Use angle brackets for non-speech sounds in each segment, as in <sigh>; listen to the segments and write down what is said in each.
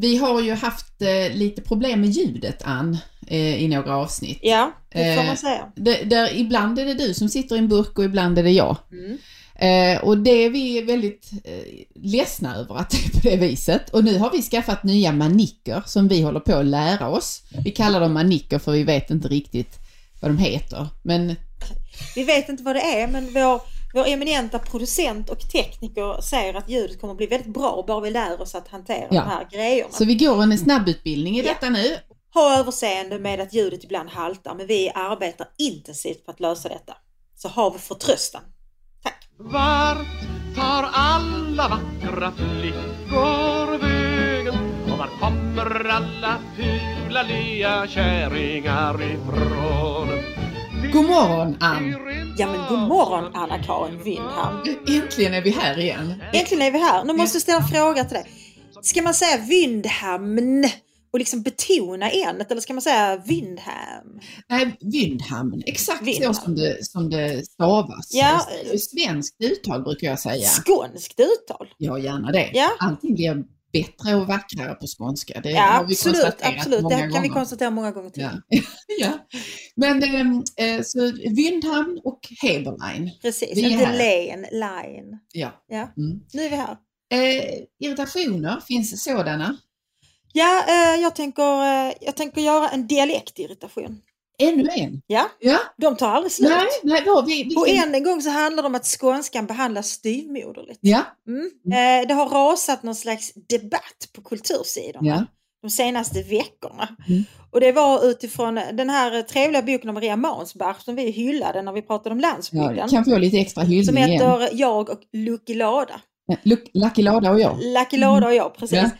Vi har ju haft eh, lite problem med ljudet, Ann, eh, i några avsnitt. Ja, det får Eh, man säga. Det, där, ibland är det du som sitter i en burk och ibland är det jag. Mm. Eh, och det är vi väldigt eh, ledsna över att det är på det viset. Och nu har vi skaffat nya manicker som vi håller på att lära oss. Vi kallar dem manicker för vi vet inte riktigt vad de heter. Men Vi vet inte vad det är men vår, vår eminenta producent och tekniker säger att ljudet kommer att bli väldigt bra bara vi lär oss att hantera Ja. de här grejerna. så vi går en snabbutbildning i Ja. detta nu. Ha överseende med att ljudet ibland haltar men vi arbetar intensivt på att lösa detta. Så har vi förtröstan. Tack! Vart tar alla vackra flickor vägen? Och var kommer alla fula lea kärringar ifrån? God morgon Ann! Ja men god morgon Anna-Karin Windham. Äntligen är vi här igen. Äntligen är vi här. Nu måste jag ställa en fråga till dig. Ska man säga Vindhamn och liksom betona enet eller ska man säga Vindham? Nej, Vindhamn. Exakt Vindhamn. så som det, som det stavas. Ja. Svenskt uttal brukar jag säga. Skånskt uttal? Ja, gärna det. Ja. Allting blir bättre och vackrare på skånska. Det Ja har vi absolut, konstaterat absolut. många Det kan vi gånger. konstatera många gånger till. Ja. <laughs> ja. Men ehm, eh, så Vindhamn och Heberlein. Precis, Vi inte len, line. Ja. Ja, Mm. nu är vi här. Eh, irritationer, finns det sådana? Ja, eh, jag, tänker, eh, jag tänker göra en dialektirritation. Ännu en? Ja, Ja. de tar aldrig slut. Nej, nej, då, vi, vi, Och än en gång så handlar det om att skånskan behandlas styvmoderligt. Ja, Mm. Eh, det har rasat någon slags debatt på kultursidorna ja. de senaste veckorna. Mm. Och det var utifrån den här trevliga boken om Maria Mansbach som vi hyllade när vi pratade om ja landsbygden. kan få lite extra som hyllning igen. heter Jag och Lucky Lada. Ja, Luck- Lucky Lada och jag. Lucky Lada och jag, precis. Ja.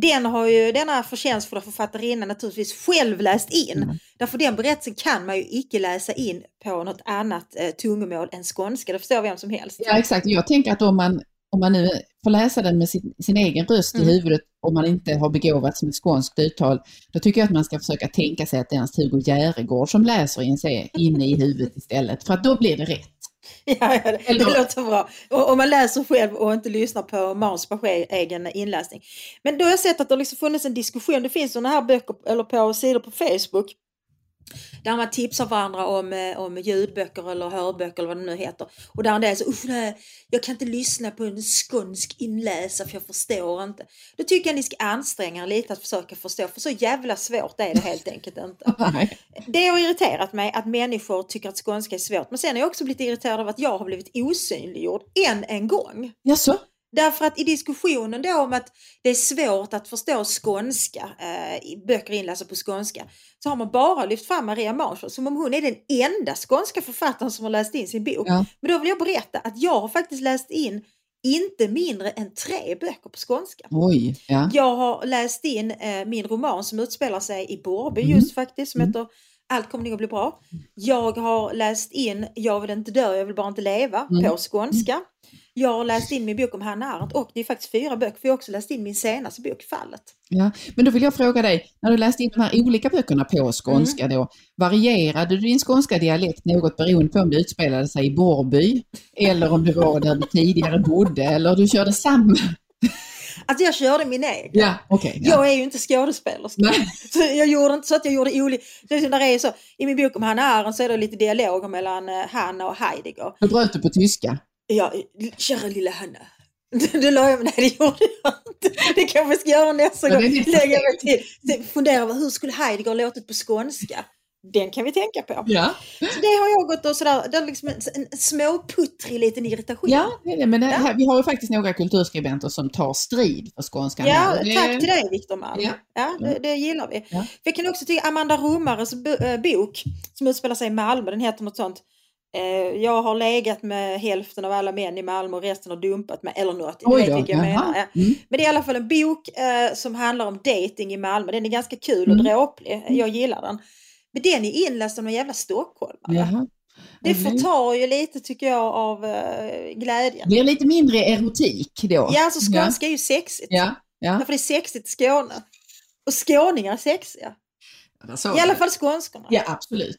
Den har ju denna förtjänstfulla författarinna naturligtvis själv läst in. Mm. Därför den berättelsen kan man ju icke läsa in på något annat eh, tungomål än skånska. Det förstår vem som helst. Ja, exakt. Jag tänker att om man, om man nu får läsa den med sin, sin egen röst Mm. i huvudet och man inte har begåvats med skånskt uttal, då tycker jag att man ska försöka tänka sig att det är ens Hugo Järegård som läser in sig inne i huvudet istället, för att då blir det rätt. <laughs> Ja, det, låter bra. Och, om man läser själv och inte lyssnar på Mansbachs egen inläsning. Men då har jag sett att det har liksom funnits en diskussion. Det finns sådana här böcker eller på sidor på Facebook. Där man tipsar varandra om, eh, om ljudböcker eller hörböcker eller vad det nu heter. Och där en del säger usch nej, jag kan inte lyssna på en skånsk inläsare för jag förstår inte. Då tycker jag ni ska anstränga er lite att försöka förstå för så jävla svårt är det helt enkelt inte. <laughs> Det har irriterat mig att människor tycker att skånska är svårt. Men sen har jag också blivit irriterad av att jag har blivit osynliggjord än en gång. Jaså? Därför att i diskussionen då om att det är svårt att förstå skånska, eh, böcker inlästa på skånska, så har man bara lyft fram Maria Marshall som om hon är den enda skånska författaren som har läst in sin bok. Ja. Men då vill jag berätta att jag har faktiskt läst in inte mindre än tre böcker på skånska. Oj, ja. Jag har läst in eh, min roman som utspelar sig i Borrby Mm. just faktiskt som Mm. heter Allt kommer nog att bli bra. Jag har läst in Jag vill inte dö, jag vill bara inte leva Mm. på skånska. Jag har läst in min bok om Hanna Arendt och det är faktiskt fyra böcker för jag har också läst in min senaste bok Fallet. ja. Men då vill jag fråga dig, när du läste in de här olika böckerna på skånska Mm. då, varierade du din skånska dialekt något beroende på om det utspelade sig i Borrby eller om det var där du tidigare bodde eller du körde samma? <laughs> Alltså jag körde min egen. Ja, okej. ja. Jag är ju inte skådespelerska. Nej. <laughs> Så jag gjorde inte så att jag gjorde olika... Där är så, I min bok om Hanna Arendt så är det lite dialoger mellan eh, Hanna och Heidegger. Då bröt du på tyska. Ja, kära lilla Hanna. <laughs> Det la jag, nej det gjorde jag inte. Det kanske jag ska göra nästa gång. Lägga mig till. Fundera över hur skulle Heidegger låtit på skånska? Den kan vi tänka på. Ja, Så det har jag gått och sådär, det är liksom en, en småputtrig liten irritation. ja det. men det Ja. här, vi har ju faktiskt några kulturskribenter som tar strid för skånskan. Ja, här. Det- tack till dig Viktor Malm. Ja. Ja. det, det gillar vi. Ja. Jag kan också tycka Amanda Romares äh, bok som utspelar sig i Malmö, den heter något sånt. Eh, jag har legat med hälften av alla män i Malmö och resten har dumpat mig, eller något. Oj då, jag menar. Mm. Men det är i alla fall en bok eh, som handlar om dating i Malmö. Den är ganska kul och Mm. dråplig. Jag gillar den. Men den är inläst av någon jävla stockholmare. Jaha. Det förtar ju lite tycker jag av eh, glädjen. blir lite mindre erotik då. Ja, alltså skånska är ju sexigt. Ja, ja. Därför det är sexigt i Skåne. Och skåningar är sexiga. I alla fall skånskorna. Ja, absolut.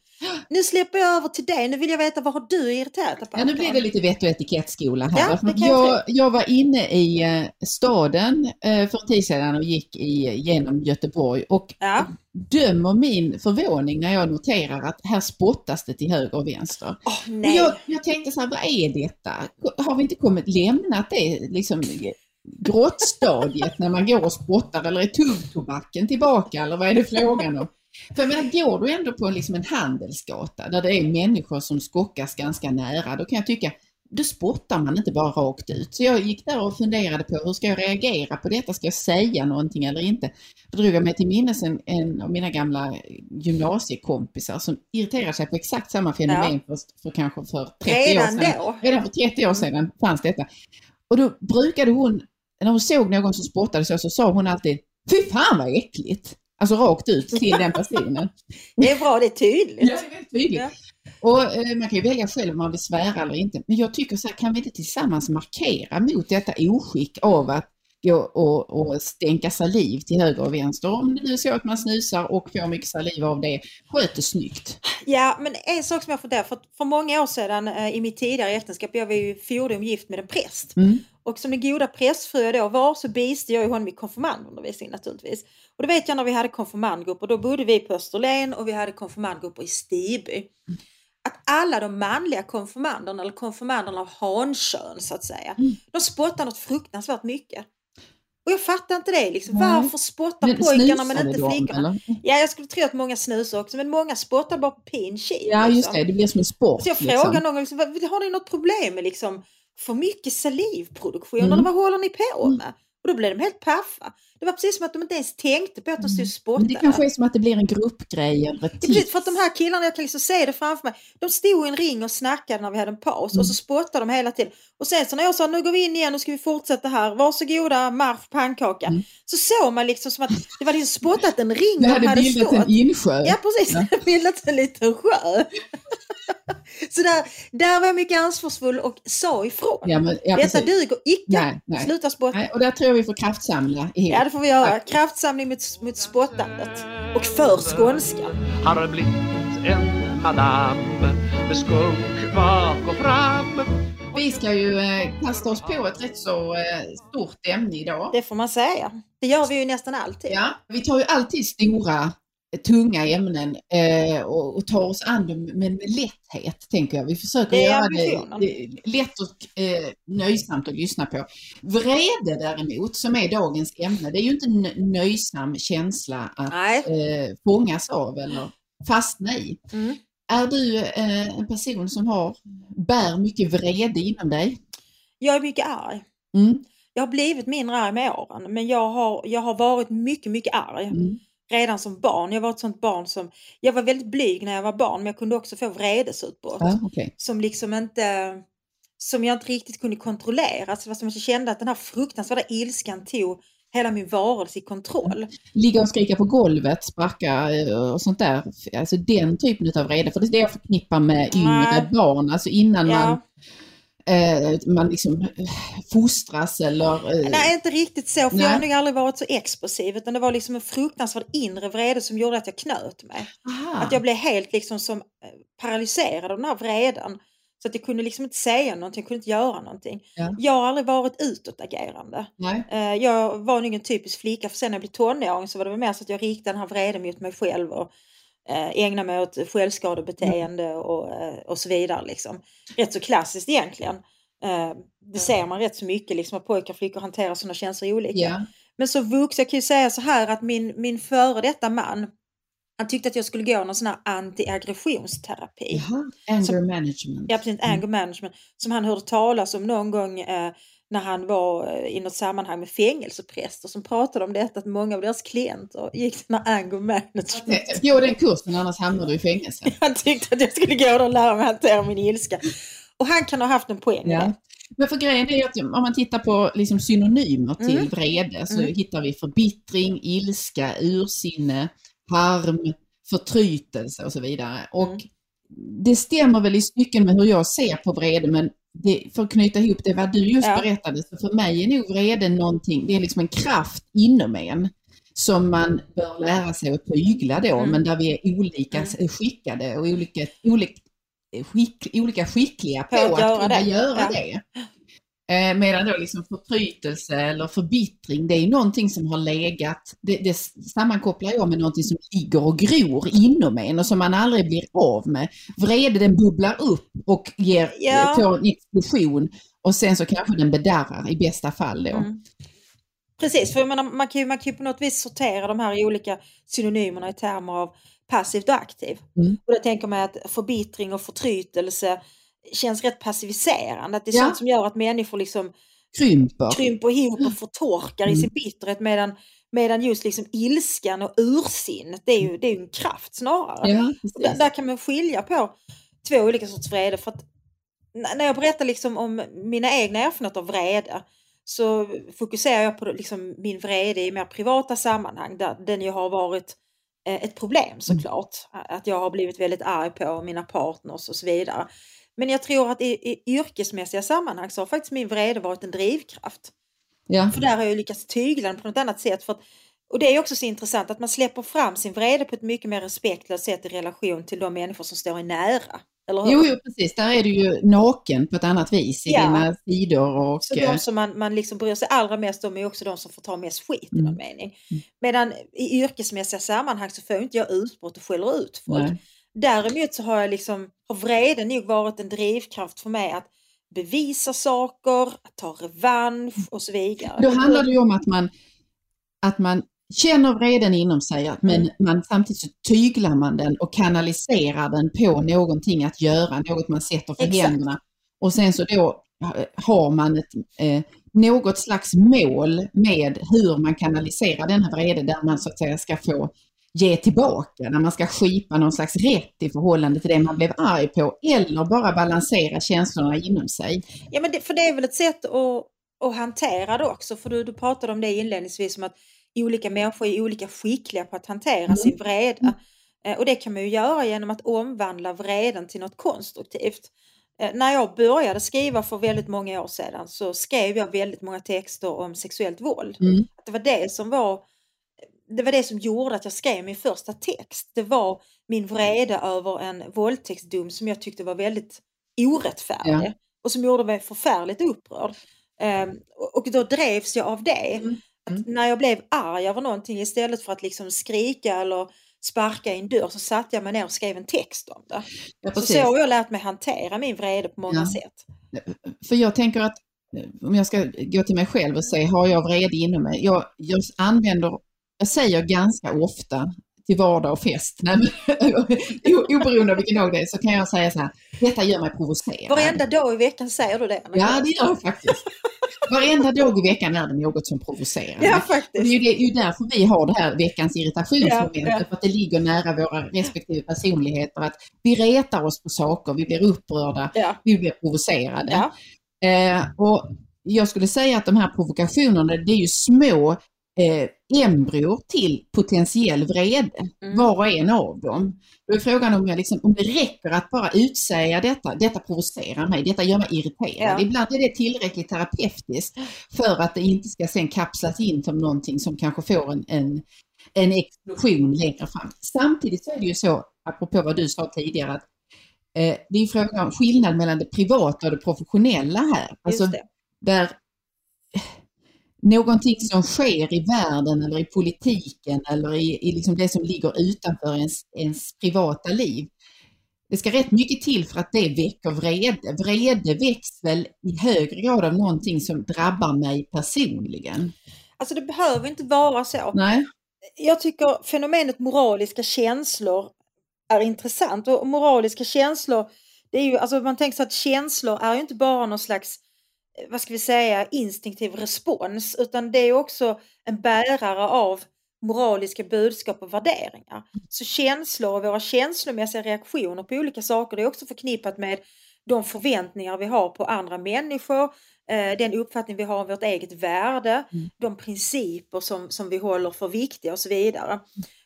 Nu släpper jag över till dig. Nu vill jag veta vad har du irriterat dig på? Ja, nu blir det lite vett och etikettskola här. Ja, jag jag, var inne i eh, staden eh, för en tid sedan och gick i, genom Göteborg och Ja. dömer min förvåning när jag noterar att här spottas det till höger och vänster. Och nej. jag, jag tänkte så här, vad är detta? Har vi inte kommit lämnat det liksom grottstadiet när man går och spottar eller är tuggtobacken tillbaka eller vad är det frågan om? För jag menar, går du ändå på liksom en handelsgata där det är människor som skockas ganska nära, då kan jag tycka, då spottar man inte bara rakt ut. Så jag gick där och funderade på hur ska jag reagera på detta? Ska jag säga någonting eller inte? Då drog jag mig till minnes en, en av mina gamla gymnasiekompisar som irriterar sig på exakt samma fenomen för, för kanske för 30 år Redan sedan. då? Redan för 30 år sedan fanns detta. Och då brukade hon, när hon såg någon som spottade så, så sa hon alltid Fy fan vad äckligt! Alltså rakt ut till den personen. <laughs> Det är bra, det är tydligt. Ja, det är väldigt tydligt. Ja. Och eh, man kan ju välja själv om man vill svära eller inte. Men jag tycker så här, kan vi inte tillsammans markera mot detta oskick av att gå och, och stänka saliv till höger och vänster. Om det nu är så att man snusar och får mycket saliv av det, sköt det snyggt. Ja, men en sak som jag funderar för, för många år sedan eh, i mitt tidigare äktenskap, jag var ju fordom gift med en präst. Mm. Och som den goda prästfru jag då var så bistod jag ju honom i konfirmandundervisning naturligtvis. Och då vet jag när vi hade konfirmandgrupper, då bodde vi på Österlen och vi hade konfirmandgrupper i Stiby. Att alla de manliga konfirmanderna, eller konfirmanderna av hankön så att säga, Mm. de spottar något fruktansvärt mycket. Och jag fattar inte det liksom. Varför spottar Men pojkarna men inte de, flickorna? eller? Ja, jag skulle tro att många snusar också, men många spottar bara på pin Ja, just liksom. det. Det blir som en sport. Så jag liksom. frågar någon liksom, "Vad- har ni något problem med liksom för mycket salivproduktion Mm. eller vad håller ni på Mm. med? Och då blev de helt paffa. Det var precis som att de inte ens tänkte på att de stod och Men det spottade. kanske är som att det blir en gruppgrej eller ett Det är precis, tips. för att de här killarna, jag kan liksom se det framför mig, de stod i en ring och snackade när vi hade en paus och så spottade de hela tiden. Och sen så när jag sa nu går vi in igen, nu ska vi fortsätta här, varsågoda, marsch pannkaka. Mm. Så såg man liksom som att det var liksom spottat en ring Det hade hade bildat stått. en insjö. Ja precis, <laughs> det hade bildats en liten sjö. <laughs> så där, där var jag mycket ansvarsfull och sa ifrån. Ja, men, ja, Detta precis. duger icke. Nej, nej. Sluta spotta. Nej, och där tror jag vi får kraftsamla ihop. Ja det får vi göra. Kraftsamling mot, mot spottandet. Och för skånskan. har blivit en madam med skunk bak och fram Vi ska ju eh, kasta oss på ett rätt så eh, stort ämne idag. Det får man säga. Det gör vi ju nästan alltid. Ja, vi tar ju alltid stora, eh, tunga ämnen och, tar oss an dem med, med lätthet, tänker jag. Vi försöker göra ambitionen. det, lätt och nöjsamt att lyssna på. Vrede däremot, som är dagens ämne, det är ju inte en nö- nöjsam känsla att Nej. fångas av eller fastna i. Mm. Är du eh, en person som har, bär mycket vrede inom dig? Jag är mycket arg. Mm. Jag har blivit mindre arg med åren. Men jag har, jag har varit mycket, mycket arg. Mm. Redan som barn. Jag var ett sånt barn som... Jag var väldigt blyg när jag var barn men jag kunde också få vredesutbrott. Ja, okej. som liksom inte som jag inte riktigt kunde kontrollera. Så det var som att jag kände att den här fruktansvärda ilskan tog hela min varelse i kontroll. Ligga och skrika på golvet, sparka eh, och sånt där. Alltså den typen av vrede. För det är det jag förknippar med yngre Nej. barn. Alltså innan man, Ja. eh, man liksom eh, fostras eller... Eh, Nej, inte riktigt så. För Nej. jag har nog aldrig varit så explosiv. Utan det var liksom en fruktansvärd inre vrede som gjorde att jag knöt mig. aha. Att jag blev helt liksom som eh, paralyserad av den här vreden. Så att jag kunde liksom inte säga någonting, jag kunde inte göra någonting. Ja. Jag har aldrig varit utåtagerande. Nej. Eh, Jag var nog en typisk flicka, för sen när jag blev tonåring så var det väl mer så att jag riktade den här vreden mot mig själv och eh, ägnade mig åt självskadebeteende och, eh, och så vidare. Liksom. Rätt så klassiskt egentligen. Det ser man rätt så mycket, liksom, att pojkar och flickor hanterar sådana känslor olika. Ja. Men så vuxen, jag kan ju säga så här att min, min före detta man, han tyckte att jag skulle gå någon sån här anti-aggressionsterapi. Jaha. Anger management. Ja, precis, Mm. anger management. Som han hörde talas om någon gång eh, när han var eh, i något sammanhang med fängelsepräster som pratade om detta, att många av deras klienter gick den här anger management. Eh, Gå den kursen annars hamnar du i fängelse. <laughs> Han tyckte att jag skulle gå och lära mig hantera min ilska. Och han kan ha haft en poäng i Ja. det. Men för grejen är att om man tittar på liksom synonymer till Mm. vrede så Mm. hittar vi förbittring, ilska, ursinne, harm, förtrytelse och så vidare. Och Mm. det stämmer väl i stycken med hur jag ser på vrede men det, för att knyta ihop det vad du just Ja. berättade, så för mig är nog vrede någonting, det är liksom en kraft inom en som man bör lära sig att tygla då, Mm. men där vi är olika skickade och olika, olika, skick, olika skickliga på, På att att, göra kunna det. göra det. Eh, medan då liksom förtrytelse eller förbittring, det är någonting som har legat, det, det sammankopplar jag med någonting som ligger och gror inom en och som man aldrig blir av med. Vrede den bubblar upp och ger, Ja. får en explosion och sen så kanske den bedarrar i bästa fall då. Mm. Precis, för menar, man, kan ju, man kan ju på något vis sortera de här olika synonymerna i termer av passivt och aktiv. Mm. Och då tänker man att förbittring och förtrytelse känns rätt passiviserande. Att det är Ja. sånt som gör att människor liksom Krymper. krymper ihop och förtorkar i Mm. sin bitterhet medan, medan just liksom ilskan och ursinnet det är ju, det är en kraft snarare. Ja, där, där kan man skilja på två olika sorts vrede. För att när jag berättar liksom om mina egna erfarenheter av vrede så fokuserar jag på liksom min vrede i mer privata sammanhang där den ju har varit eh, ett problem såklart. Att jag har blivit väldigt arg på mina partners och så vidare. Men jag tror att i, i yrkesmässiga sammanhang så har faktiskt min vrede varit en drivkraft. Ja. För där har jag lyckats tygla den på något annat sätt. För att, och det är också så intressant att man släpper fram sin vrede på ett mycket mer respektlöst sätt i relation till de människor som står i nära. Eller hur? Jo, jo, precis. Där är du ju naken på ett annat vis i Ja. dina sidor och... Så de som man, man liksom bryr sig allra mest om är också de som får ta mest skit i Mm. någon mening. Medan i yrkesmässiga sammanhang så får inte jag utbrott och skäller ut folk. nej. Däremot så har jag liksom, har vreden nog varit en drivkraft för mig att bevisa saker, att ta revansch och så vidare. Då handlar det ju om att man, att man känner vreden inom sig, men man, samtidigt så tyglar man den och kanaliserar den på någonting att göra, något man sätter för Exakt. händerna. Och sen så då eh, har man ett, eh, något slags mål med hur man kanaliserar denna vrede där man så att säga ska få ge tillbaka, när man ska skipa någon slags rätt i förhållande till det man blev arg på eller bara balansera känslorna inom sig. Ja, men det, för det är väl ett sätt att, att hantera det också. För du, du pratade om det inledningsvis, om att olika människor är olika skickliga på att hantera Mm. sin vrede. Eh, Och det kan man ju göra genom att omvandla vreden till något konstruktivt. Eh, När jag började skriva för väldigt många år sedan så skrev jag väldigt många texter om sexuellt våld. Mm. Att Det var det som var det var det som gjorde att jag skrev min första text. Det var min vrede över en våldtäktsdom som jag tyckte var väldigt orättfärdig Ja. och som gjorde mig förfärligt upprörd. Ehm, och- då drevs jag av det. Mm. Att när jag blev arg över någonting istället för att liksom skrika eller sparka i en dörr så satte jag mig ner och skrev en text om det. Ja, Så så har jag lärt mig hantera min vrede på många Ja. sätt. För jag tänker att eh, om jag ska gå till mig själv och säga, har jag vrede inom mig? Jag, jag använder, jag säger ganska ofta till vardag och fest, nej, <laughs> oberoende av vilken dag det är, så kan jag säga så här, detta gör mig provocerad. Varenda dag i veckan säger du det. Ja, det gör jag faktiskt. Varenda dag i veckan är det något som provocerar. Ja, Och det är faktiskt. ju, det, är ju därför vi har det här veckans irritationsmoment, Ja, ja. för att det ligger nära våra respektive personligheter. Att vi retar oss på saker, vi blir upprörda, Ja. vi blir provocerade. Eh, och jag skulle säga att de här provokationerna, det är ju små eh, embryor till potentiell vrede, Mm. var och en av dem. Då är frågan om, jag liksom, om det räcker att bara utsäga detta, detta provocerar mig, detta gör mig irriterad. Ja. Ibland är det tillräckligt terapeutiskt för att det inte ska sen kapslas in som någonting som kanske får en, en, en explosion längre fram. Samtidigt så är det ju så, apropå vad du sa tidigare, att eh, det är frågan om skillnad mellan det privata och det professionella här. Alltså, Just det. där någonting som sker i världen eller i politiken eller i, i liksom det som ligger utanför ens, ens privata liv. Det ska rätt mycket till för att det väcker vrede. Vrede väcks väl i högre grad av någonting som drabbar mig personligen. Alltså det behöver inte vara så. Nej, Jag tycker fenomenet moraliska känslor är intressant. Och moraliska känslor, det är ju, alltså man tänker sig att känslor är ju inte bara någon slags, vad ska vi säga, instinktiv respons, utan det är också en bärare av moraliska budskap och värderingar. Så känslor och våra känslomässiga reaktioner på olika saker, det är också förknippat med de förväntningar vi har på andra människor, eh, den uppfattning vi har om vårt eget värde, Mm. de principer som, som vi håller för viktiga och så vidare.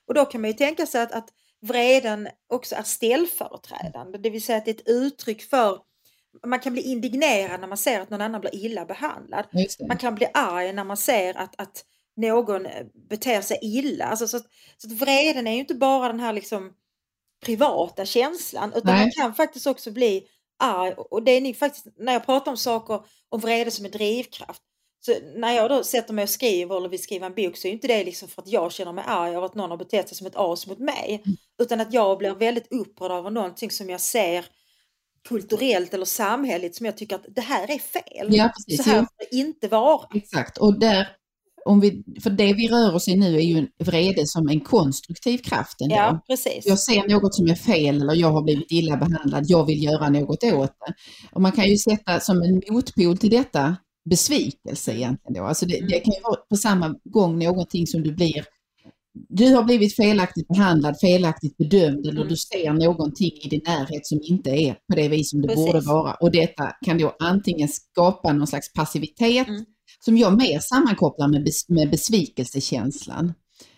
Och då kan man ju tänka sig att, att vreden också är ställföreträdande, det vill säga att det är ett uttryck för man kan bli indignerad när man ser att någon annan blir illa behandlad. Man kan bli arg när man ser att, att någon eh, beter sig illa. Alltså, så, så att vreden är ju inte bara den här liksom privata känslan utan Nej. man kan faktiskt också bli arg och det är ni faktiskt, när jag pratar om saker om vrede som en drivkraft så när jag då sätter mig och skriver eller vill skriva en bok så är inte det liksom för att jag känner mig arg över att någon har betett sig som ett as mot mig. Mm. Utan att jag blir väldigt upprörd över någonting som jag ser kulturellt eller samhälleligt som jag tycker att det här är fel. Ja, precis. Så här får det inte vara. exakt. Och där, om vi, för det vi rör oss i nu är ju en vrede som en konstruktiv kraft ändå. Ja, precis. Jag ser något som är fel eller jag har blivit illa behandlad, jag vill göra något åt det. Och man kan ju sätta som en motpol till detta besvikelse egentligen då. Alltså det, det kan ju vara på samma gång någonting som du blir du har blivit felaktigt behandlad, felaktigt bedömd eller Mm. du ser någonting i din närhet som inte är på det vis som det Precis. borde vara. Och detta kan då antingen skapa någon slags passivitet Mm. som jag mer sammankopplar med, bes, med besvikelsekänslan.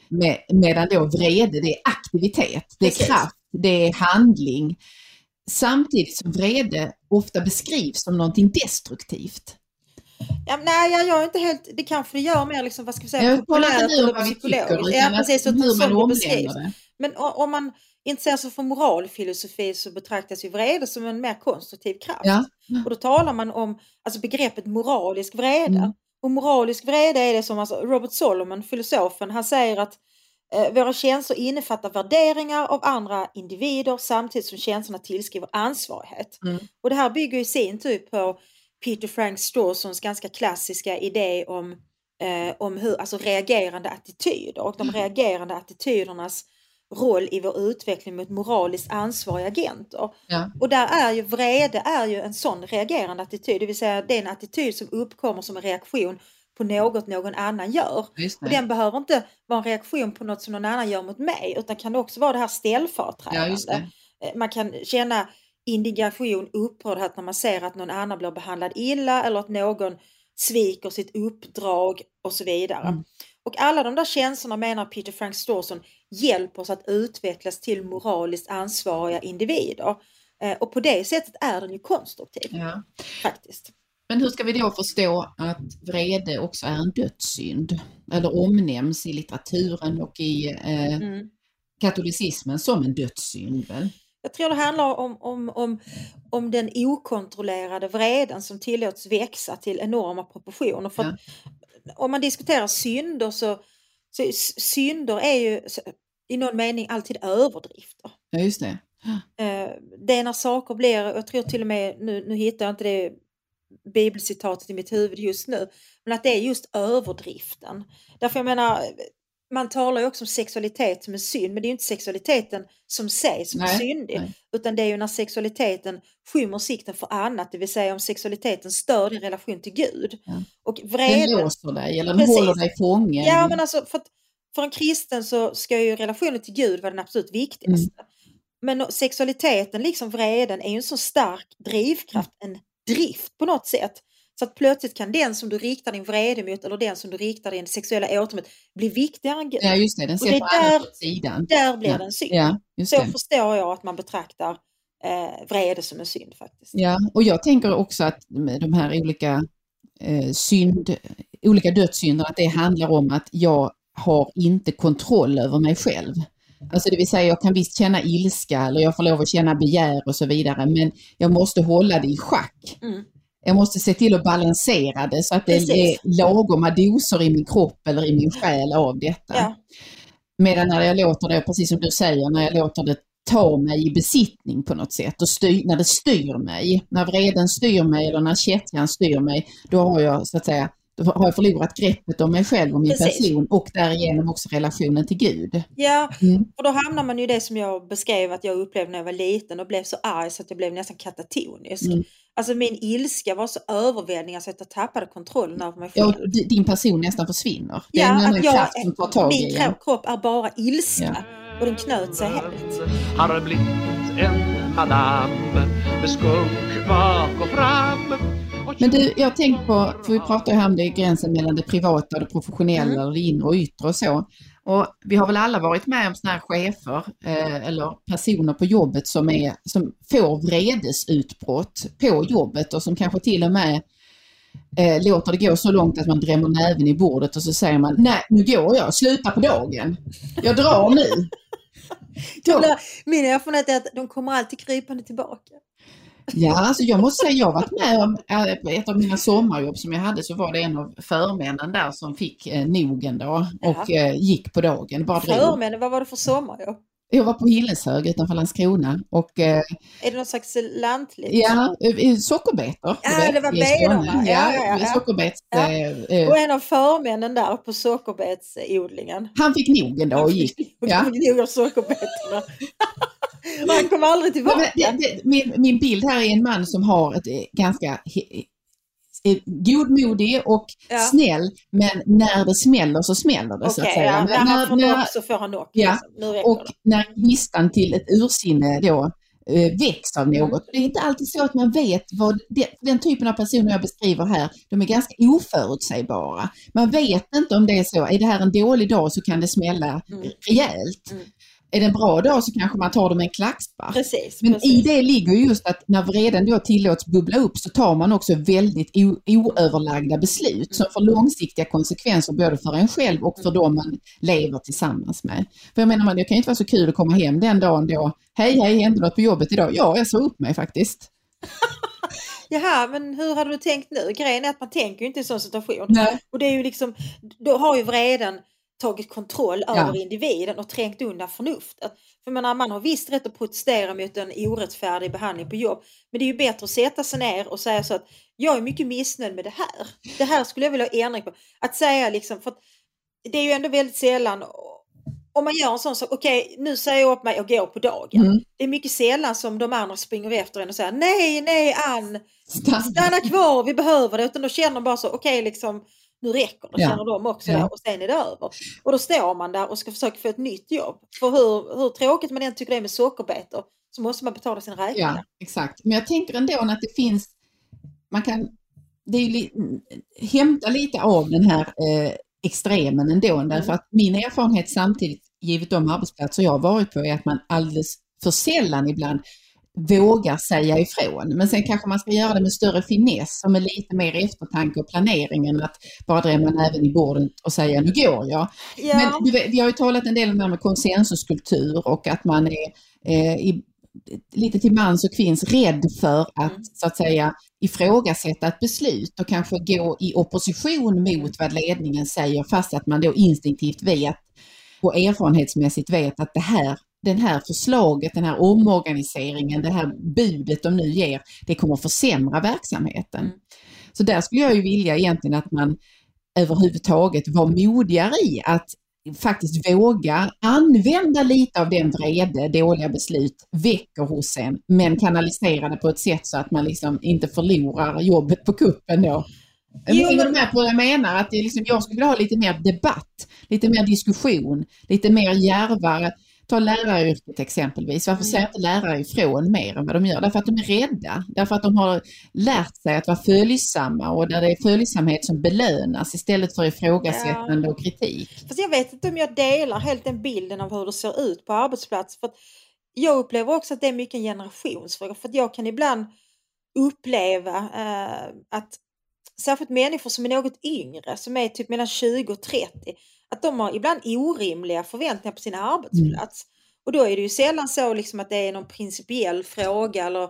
Med, medan då vrede, det är aktivitet, det är Precis. kraft, det är handling. Samtidigt som vrede ofta beskrivs som någonting destruktivt. Ja, nej, jag, är inte helt, det kanske det gör mer liksom, vad ska vi säga, Jag populärt eller psykologiskt. Ja, precis, hur man beskrivs. Men om man intresserar sig för moralfilosofi så betraktas ju vrede som en mer konstruktiv kraft. Ja. Och då talar man om alltså begreppet moralisk vrede. Mm. Och moralisk vrede är det som alltså, Robert Solomon, filosofen, han säger att eh, våra känslor innefattar värderingar av andra individer samtidigt som känslorna tillskriver ansvarighet. Mm. Och det här bygger i sin tur på Peter Frank Strawsons ganska klassiska idé om, eh, om hur, alltså reagerande attityder och de reagerande attitydernas roll i vår utveckling mot moraliskt ansvariga agenter. Ja. Och där är ju vrede är ju en sån reagerande attityd, det vill säga det är en attityd som uppkommer som en reaktion på något någon annan gör. Och den behöver inte vara en reaktion på något som någon annan gör mot mig utan kan också vara det här Ja, ställföreträdande. det. Eh, Man kan känna indignation, upprördhet när man ser att någon annan blir behandlad illa eller att någon sviker sitt uppdrag och så vidare. Mm. Och alla de där känslorna menar Peter Frank Stawson hjälper oss att utvecklas till moraliskt ansvariga individer. Eh, Och på det sättet är den ju konstruktiv Ja. faktiskt. Men hur ska vi då förstå att vrede också är en dödssynd? Eller omnämns i litteraturen och i eh, Mm. katolicismen som en dödssynd väl? Jag tror det handlar om, om, om, om den okontrollerade vreden som tillåts växa till enorma proportioner. För att, Om man diskuterar synder så, så synder är ju i någon mening alltid överdrifter. Ja, just det. Eh, det är när saker blir, jag tror till och med, nu, nu hittar jag inte det bibelcitatet i mitt huvud just nu, men att det är just överdriften. Därför jag menar, man talar ju också om sexualitet som en synd, men det är ju inte sexualiteten som sig som är Nej, syndig, nej. utan det är ju när sexualiteten skymmer sikten för annat, det vill säga om sexualiteten stör din relation till Gud. Ja. Och Den vreden, låser dig eller den Precis. håller dig fången. Ja, men alltså för, att, för en kristen så ska ju relationen till Gud vara den absolut viktigaste. Mm. Men sexualiteten, liksom vreden, är ju en så stark drivkraft, en drift på något sätt. Så att plötsligt kan den som du riktar din vrede mot eller den som du riktar din sexuella åter mot bli viktigare än Gud. Ja, just det. Den Och det är där- sidan. Där blir Ja. den synd. Ja, så det. förstår jag att man betraktar eh, vrede som en synd faktiskt. Ja, och jag tänker också att de här olika eh, synd, olika dödssynder, att det handlar om att jag har inte kontroll över mig själv. Alltså det vill säga jag kan visst känna ilska eller jag får lov att känna begär och så vidare men jag måste hålla det i schack. Mm. Jag måste se till att balansera det så att det Precis. är lagoma doser i min kropp eller i min själ av detta. Ja. Medan när jag låter det, precis som du säger, när jag låter det ta mig i besittning på något sätt och styr, när det styr mig, när vreden styr mig eller när kättjan styr mig, då har jag så att säga då har jag förlorat greppet om mig själv och min Precis. person och därigenom också relationen till Gud. Ja, Mm. och då hamnar man ju i det som jag beskrev att jag upplevde när jag var liten och blev så arg så att jag blev nästan katatonisk. Mm. Alltså min ilska var så överväldigande så att jag tappade kontrollen över mig Ja, själv. d- din person nästan försvinner. Det är Ja, en att jag- kraft som tar tag i Min kro- kropp är bara ilska och den knöt sig helt. Har blivit en madame med skunk bak och fram Men du, jag tänkt på, för vi pratar ju här om det gränsen mellan det privata och det professionella Mm. och det inre och yttre och så. Och vi har väl alla varit med om sådana här chefer eh, eller personer på jobbet som, är, som får vredesutbrott på jobbet och som kanske till och med eh, låter det gå så långt att man drämmer näven i bordet och så säger man nej nu går jag, sluta på dagen. Jag drar nu. <laughs> Min erfarenhet är att de kommer alltid krypande tillbaka. Ja, alltså jag måste säga jag har varit med om eh, ett av mina sommarjobb som jag hade så var det en av förmännen där som fick eh, nog en dag och eh, gick på dagen. Bara drog. Förmän, vad var det för sommarjobb? Jag var på Hilleshög utanför Landskrona och eh, Är det något slags lantligt? ja, eh, sockerbetor. Ja, det var benorna. Ja, ja, ja. Sockerbets, Ja. eh, Och en av förmännen där på sockerbetsodlingen. han fick nog en dag och gick. Ja. <laughs> Han fick nog av sockerbetorna. <laughs> <laughs> Och han kom aldrig Men tillbaka. det, det, min, min bild här är en man som har ett eh, ganska eh, godmodig och Ja. snäll, men när det smäller så smäller det så att säga. ja, Men när han får när- knock så får han knock. Ja, Liksom. Och det. när gnistan till ett ursinne då eh, väcks av Mm. något. Det är inte alltid så att man vet vad, det, den typen av personer jag beskriver här, de är ganska oförutsägbara. Man vet inte om det är så, är det här en dålig dag så kan det smälla Mm. rejält. Mm. Är det en bra dag så kanske man tar det med en klackspark. Precis. Men precis. i det ligger just att när vreden då tillåts bubbla upp så tar man också väldigt oöverlagda beslut som får långsiktiga konsekvenser både för en själv och för de man lever tillsammans med. För jag menar, man, det kan ju inte vara så kul att komma hem den dagen då, hej hej, hände något på jobbet idag? Ja, jag sa upp mig faktiskt. <laughs> Jaha, men hur hade du tänkt nu? Grejen är att man tänker ju inte i en sån situation. Nej. Och det är ju liksom, då har ju vreden tagit kontroll Ja. över individen och trängt undan förnuftet. För menar, man har visst rätt att protestera mot en orättfärdig behandling på jobb. Men det är ju bättre att sätta sig ner och säga så att jag är mycket missnöjd med det här. Det här skulle jag vilja ha ändring på. Att säga liksom, för att det är ju ändå väldigt sällan om man gör en sån sak, okej nu säger jag upp mig och går på dagen. Mm. Det är mycket sällan som de andra springer efter en och säger nej, nej Ann, Stanna. stanna kvar, vi behöver det. Utan då känner de bara så, okej liksom, nu räcker det, Ja. känner de också Ja. och sen är det över. Och då står man där och ska försöka få ett nytt jobb. För hur, hur tråkigt man än tycker det är med sockerbetor så måste man betala sina räkningar. Ja, exakt. Men jag tänker ändå att det finns, man kan, det är li, hämta lite av den här eh, extremen ändå, Mm. därför att min erfarenhet samtidigt, givet de arbetsplatser jag har varit på, är att man alldeles för sällan ibland vågar säga ifrån. Men sen kanske man ska göra det med större finess och med lite mer eftertanke och planering än att bara drämma näven i bordet och säga nu går jag. Ja. Men vet, vi har ju talat en del om det här med konsensuskultur och att man är eh, i, lite till mans och kvinns rädd för att Mm. så att säga ifrågasätta ett beslut och kanske gå i opposition mot vad ledningen säger fast att man då instinktivt vet och erfarenhetsmässigt vet att det här, den här förslaget, den här omorganiseringen, det här budet de nu ger, det kommer försämra verksamheten. Mm. Så där skulle jag ju vilja egentligen att man överhuvudtaget var modigare i att faktiskt våga använda lite av den vrede dåliga beslut väcker hos en, men kanalisera det på ett sätt så att man liksom inte förlorar jobbet på kuppen då. Jo, men- med på vad jag menar? Att det liksom, jag skulle vilja ha lite mer debatt, lite mer diskussion, lite mer djärvare. Ta läraryrket exempelvis. Varför säger inte lärare ifrån mer än vad de gör? Därför att de är rädda. Därför att de har lärt sig att vara följsamma och där det är följsamhet som belönas istället för ifrågasättande och kritik. Fast jag vet inte om jag delar helt den bilden av hur det ser ut på arbetsplatser. För jag upplever också att det är mycket en generationsfråga. För att jag kan ibland uppleva eh, att särskilt människor som är något yngre, som är typ mellan 20 och 30, att de har ibland orimliga förväntningar på sin arbetsplats. Och då är det ju sällan så liksom att det är någon principiell fråga eller,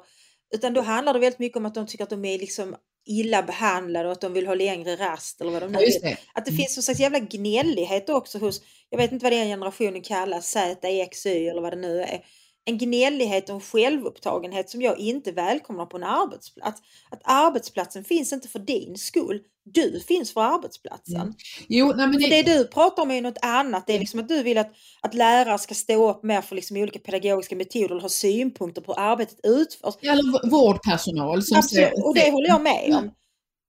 utan då handlar det väldigt mycket om att de tycker att de är liksom illa behandlade och att de vill ha längre rast eller vad de nu Ja, vill. Att det Mm. finns någon slags jävla gnällighet också hos, jag vet inte vad den generationen kallas, Z, X, Y eller vad det nu är. En gnällighet och en självupptagenhet som jag inte välkomnar på en arbetsplats. Att arbetsplatsen finns inte för din skull, du finns för arbetsplatsen. Mm. Jo, nej, det, det du pratar om är något annat. Det är liksom att du vill att, att lärare ska stå upp mer för liksom olika pedagogiska metoder och ha synpunkter på hur arbetet utförs. eller vårdpersonal som Absolut, ser- och det håller jag med Mm. om.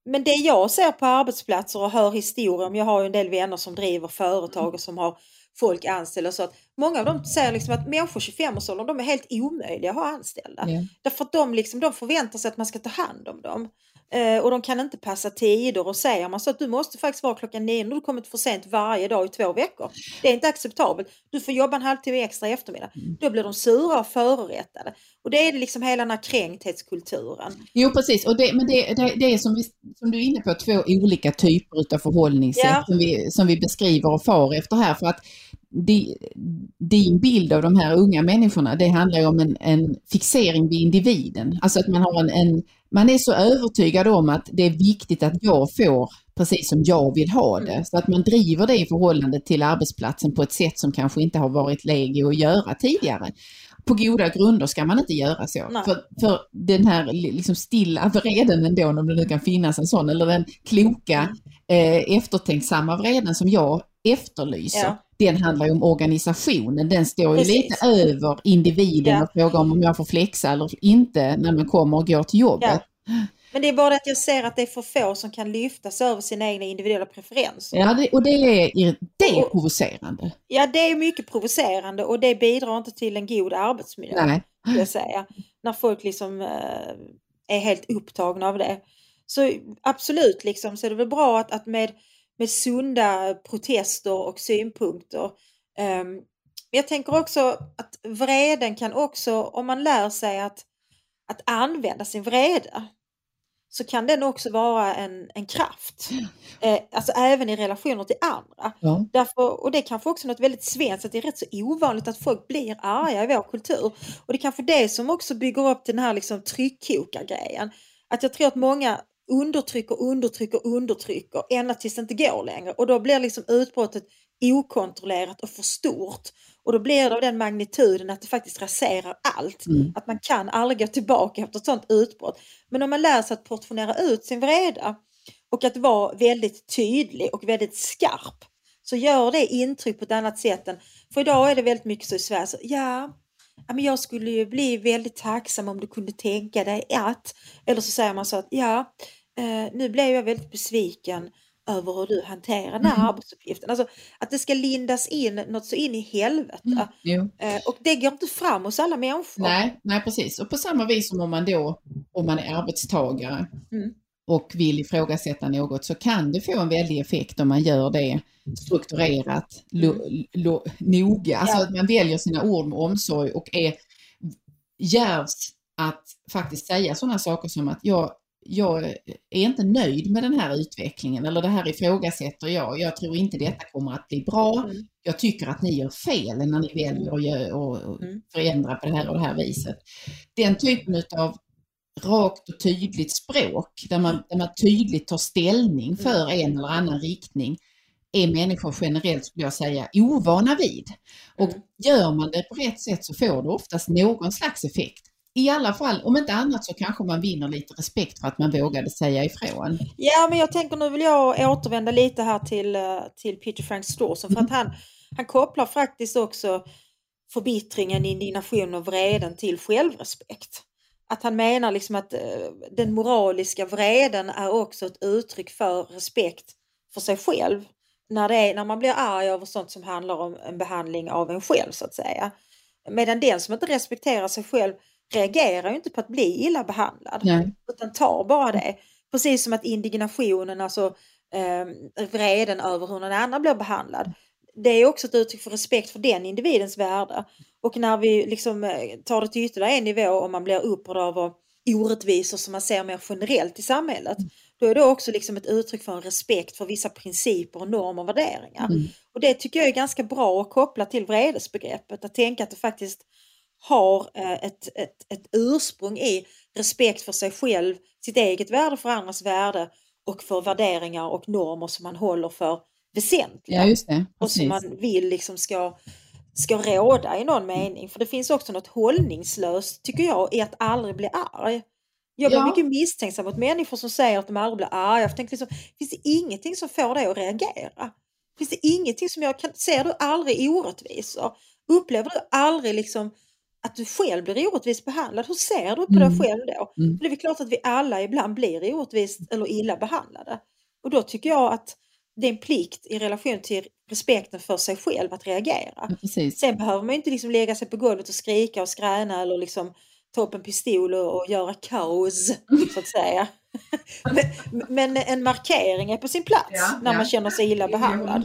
Men det jag ser på arbetsplatser och hör historier om, jag har ju en del vänner som driver företag och som har folk anställda så att många av dem säger liksom att människor 25-årsåldern de är helt omöjliga att ha anställda. Ja. Därför att de, liksom, de förväntar sig att man ska ta hand om dem. Eh, och de kan inte passa tider och säger man så att du måste faktiskt vara klockan nio när du kommit för sent varje dag i två veckor. Det är inte acceptabelt. Du får jobba en halvtimme extra i eftermiddag. Mm. Då blir de sura och förorättade. Och det är liksom hela den här kränkthetskulturen. Jo precis, och det, men det, det, det är som, vi, som du är inne på två olika typer av förhållningssätt Ja. som, vi, som vi beskriver och far efter här. För att din bild av de här unga människorna, det handlar ju om en, en fixering vid individen. Alltså att man har en, en, man är så övertygad om att det är viktigt att jag får precis som jag vill ha det. Så att man driver det i förhållande till arbetsplatsen på ett sätt som kanske inte har varit läge att göra tidigare. På goda grunder ska man inte göra så. För, för den här li- liksom stilla vreden ändå, om det nu kan finnas en sån, eller den kloka, eh, eftertänksamma vreden som jag efterlyser, Ja. Den handlar ju om organisationen. Den står ju Precis. lite över individen Ja. och frågar om jag får flexa eller inte när man kommer och går till jobbet. Men det är bara det att jag ser att det är för få som kan lyfta sig över sina egna individuella preferenser. Ja, det, och det är, det är provocerande. Ja, det är mycket provocerande och det bidrar inte till en god arbetsmiljö. Nej. jag säga. När folk liksom eh, är helt upptagna av det. Så absolut liksom, så är det väl bra att, att med, med sunda protester och synpunkter. men jag tänker också att vreden kan också, om man lär sig att, att använda sin vrede, så kan den också vara en, en kraft. Eh, alltså även i relationer till andra. Ja. Därför, och det är kanske också något väldigt svenskt, att det är rätt så ovanligt att folk blir arga i vår kultur. Och det är kanske det som också bygger upp den här liksom tryckkokargrejen. Att jag tror att många undertrycker, undertrycker, undertrycker ända tills det inte går längre. Och då blir liksom utbrottet okontrollerat och för stort. Och då blir det av den magnituden att det faktiskt raserar allt. Mm. Att man kan aldrig gå tillbaka efter ett sånt utbrott. Men om man lär sig att portionera ut sin vrede och att vara väldigt tydlig och väldigt skarp så gör det intryck på ett annat sätt än, för idag är det väldigt mycket så i Sverige, så, ja, jag skulle ju bli väldigt tacksam om du kunde tänka dig att, eller så säger man så att ja, eh, nu blev jag väldigt besviken över hur du hanterar den här Mm. arbetsuppgiften. Alltså att det ska lindas in något så in i helvete. Mm. Eh, och det går inte fram hos alla människor. Nej, nej, precis. Och på samma vis som om man då, om man är arbetstagare Mm. Och vill ifrågasätta något så kan det få en väldig effekt om man gör det strukturerat, lo, lo, noga. Alltså Ja. att man väljer sina ord med omsorg och är djärvs att faktiskt säga sådana saker som att jag, jag är inte nöjd med den här utvecklingen eller det här ifrågasätter jag. Jag tror inte detta kommer att bli bra. Mm. Jag tycker att ni gör fel när ni väljer att gö- och, och Mm. förändra på det här och det här viset. Den typen av rakt och tydligt språk där man, där man tydligt tar ställning för en eller annan riktning är människor generellt, skulle jag säga, ovana vid. Och Mm. gör man det på rätt sätt så får det oftast någon slags effekt. I alla fall, om inte annat så kanske man vinner lite respekt för att man vågade säga ifrån. Ja, men jag tänker nu vill jag återvända lite här till, eh, till Peter Frank Strawson för att han, han kopplar faktiskt också förbittringen, indignation och vreden till självrespekt. Att han menar liksom att eh, den moraliska vreden är också ett uttryck för respekt för sig själv. När, det är, när man blir arg över sånt som handlar om en behandling av en själv så att säga. Medan den som inte respekterar sig själv reagerar ju inte på att bli illa behandlad Nej. utan tar bara det. Precis som att indignationen, alltså eh, vreden över hur någon annan blir behandlad. Det är också ett uttryck för respekt för den individens värde. Och när vi liksom eh, tar det till ytterligare en nivå och man blir upprörd över orättvisor som man ser mer generellt i samhället. Då är det också liksom ett uttryck för en respekt för vissa principer och normer och värderingar. Mm. Och det tycker jag är ganska bra att koppla till vredesbegreppet. Att tänka att det faktiskt har eh, ett, ett, ett ursprung i respekt för sig själv, sitt eget värde för andras värde och för värderingar och normer som man håller för väsentliga Ja, just det. och som man vill liksom ska, ska råda i någon mening. För det finns också något hållningslöst, tycker jag, i att aldrig bli arg. Jag blir Ja. mycket misstänksam mot människor som säger att de aldrig blir arga. Jag tänker liksom, finns det ingenting som får dig att reagera? Finns det ingenting som jag kan... Ser du aldrig orättvisor? Upplever du aldrig liksom att du själv blir orättvist behandlad? Hur ser du på dig Mm. själv då? Mm. För Det är väl klart att vi alla ibland blir orättvist eller illa behandlade. Och då tycker jag att det är en plikt i relation till respekten för sig själv att reagera. Ja. Sen behöver man inte liksom lägga sig på golvet och skrika och skräna eller liksom ta upp en pistol och, och göra kaos, så att säga. <laughs> men, men en markering är på sin plats Ja, när ja. man känner sig illa behandlad.